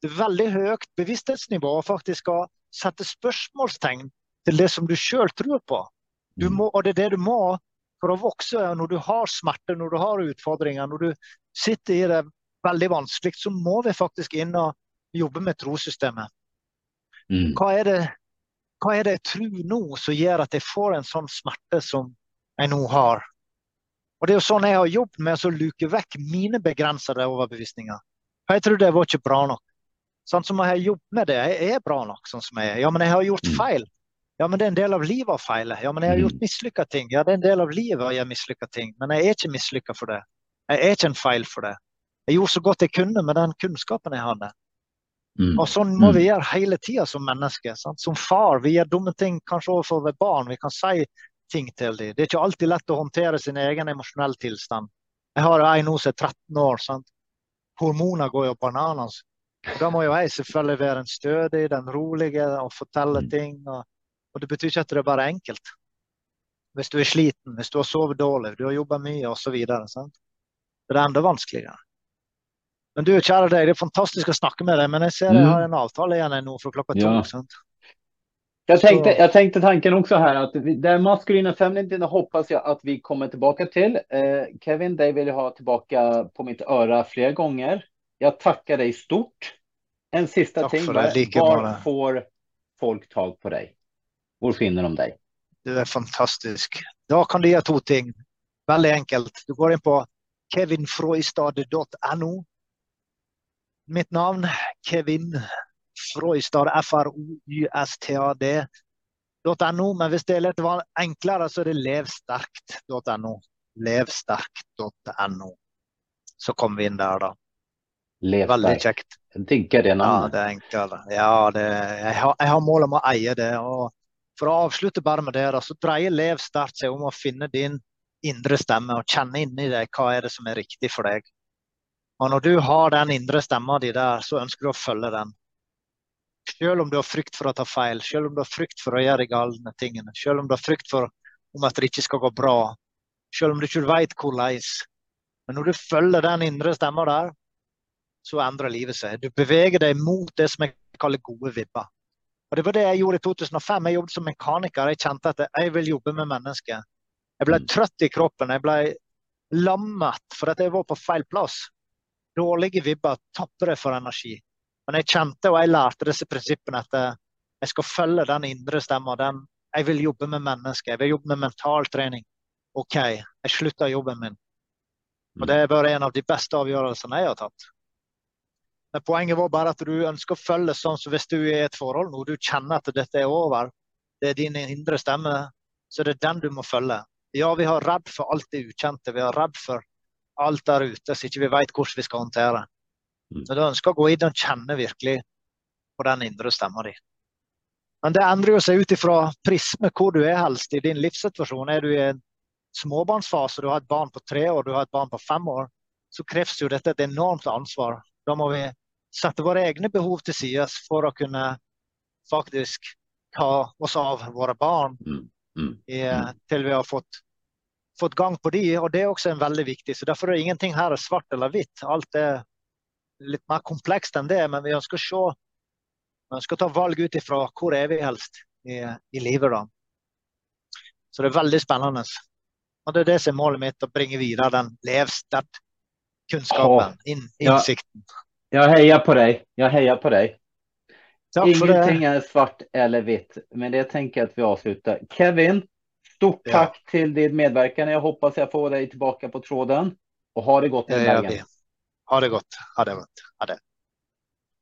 det er veldig høyt bevissthetsnivå å faktisk å sette spørsmålstegn til det som du sjøl tror på. Du må, og det er det du må for å vokse når du har smerte, når du har utfordringer, når du sitter i det veldig vanskelig, så må vi faktisk inn og jobbe med trossystemet.
Mm.
Hva er det, hva er det jeg tror nå som gjør at jeg får en sånn smerte som jeg nå har? Og Det er jo sånn jeg har jobbet med å luke vekk mine begrensede overbevisninger. For Jeg trodde jeg var ikke bra nok. Sånn som jeg har jobbet med det, jeg er bra nok sånn som jeg er. Ja, men jeg har gjort
Mm.
feil. Ja, men det er en del av livet å feile. Ja, men jeg har
Mm.
gjort mislykka ting. Ja, det er en del av livet å gjøre mislykka ting. Men jeg er ikke mislykka for det. Jeg er ikke en feil for det. Jeg gjorde så godt jeg kunne med den kunnskapen jeg hadde.
Mm.
Og sånn må
Mm.
vi gjøre hele tida som mennesker. Sant? Som far. Vi gjør dumme ting kanskje overfor våre barn. Vi kan si ting til dem. Det er ikke alltid lett å håndtere sin egen emosjonelle tilstand. Jeg har ei nå som er 13 år. Sant? Hormoner går jo bananas. Da må jo jeg selvfølgelig være en stødig, den rolige og fortelle
Mm.
ting. Og, og det betyr ikke at det er bare enkelt. Hvis du er sliten, hvis du har sovet dårlig, du har jobba mye osv. Det er enda vanskeligere. Men du, kjære deg, det er fantastisk å snakke med deg, men jeg ser jeg
Mm.
har en avtale igjen nå fra klokka to.
Ja.
sant?
Jag tänkte,
Så-
jag tänkte tanken också här att vi- det maskulina feminina hoppas jag att vi kommer tillbaka till. Eh, Kevin, dig vill jag ha tillbaka på mitt öra flera gånger. Jag tackar dig stort. En sista
Tack
ting bara. Var får folk tag på dig? Hvor finner de deg?
Du er fantastisk. Da kan du gjøre to ting. Veldig enkelt. Du går inn på kevinfroistad.no. Mitt navn Kevin Froistad, F-R-O-Y-S-T-A-D.no. Men hvis det er litt enklere, så er det levsterkt.no. Levsterkt.no. Så kommer vi inn der, da.
Levsterkt.
Veldig kjekt.
Jeg digger det
Ja, det er enklere. Ja, det, jeg, har, jeg har mål om å eie det. og For å avslutte bare med det, da, så dreier Lev sterkt seg om å finne din indre stemme og kjenne inni deg hva er det som er riktig for deg. Og Når du har den indre stemma di der, så ønsker du å følge den. Selv om du har frykt for å ta feil, selv om du har frykt for å gjøre de galne tingene, selv om du har frykt for om at det ikke skal gå bra, selv om du ikke vet hvordan. Men når du følger den indre stemma der, så endrer livet seg. Du beveger deg mot det som jeg kaller gode vibber. Og Det var det jeg gjorde i 2005. Jeg jobbet som mekaniker. Jeg kjente at jeg vil jobbe med mennesker. Jeg ble
Mm.
trøtt i kroppen. Jeg ble lammet for at jeg var på feil plass. Dårlige vibber tapper deg for energi. Men jeg kjente og jeg lærte disse prinsippene at eh, jeg skal følge den indre stemma. Jeg vil jobbe med mennesker. Jeg vil jobbe med mentaltrening. OK, jeg slutter jobben min. Og det er bare en av de beste avgjørelsene jeg har tatt. Men poenget var bare at du ønsker å følge sånn som hvis du er i et forhold nå, du kjenner at dette er over, det er din indre stemme, så det er den du må følge. Ja, vi har redd for alt det ukjente, vi har redd for alt der ute som ikke vi vet hvordan vi skal håndtere.
Mm.
Så du ønsker å gå inn og kjenne virkelig på den indre stemma di. Men det endrer jo seg ut ifra prisme hvor du er helst i din livssituasjon. Er du i en småbarnsfase, du har et barn på tre år, du har et barn på fem år, så kreves jo dette et enormt ansvar. Da må vi sette våre egne behov til side for å kunne faktisk ta oss av våre barn
Mm. Mm.
i, til vi har fått, fått gang på de, og det er også en veldig viktig. Så Derfor er ingenting her er svart eller hvitt. Alt er litt mer komplekst enn det, men vi ønsker å se vi ønsker å ta valg ut ifra hvor er vi helst i, i livet. da. Så det er veldig spennende. Og det er det som er målet mitt, å bringe videre den levsterkt-kunnskapen, inn,
Ja.
innsikten.
heier på deg. Jeg hejar på deg.
Takk.
Ingenting är svart eller vitt. Men det tenker jeg at vi avslutter. Kevin, stort
Ja.
til din medverkan. Jeg hoppas jeg får deg tilbake på tråden. Og ha det
godt
den
vi. Ha det godt. Ha det. Ha det.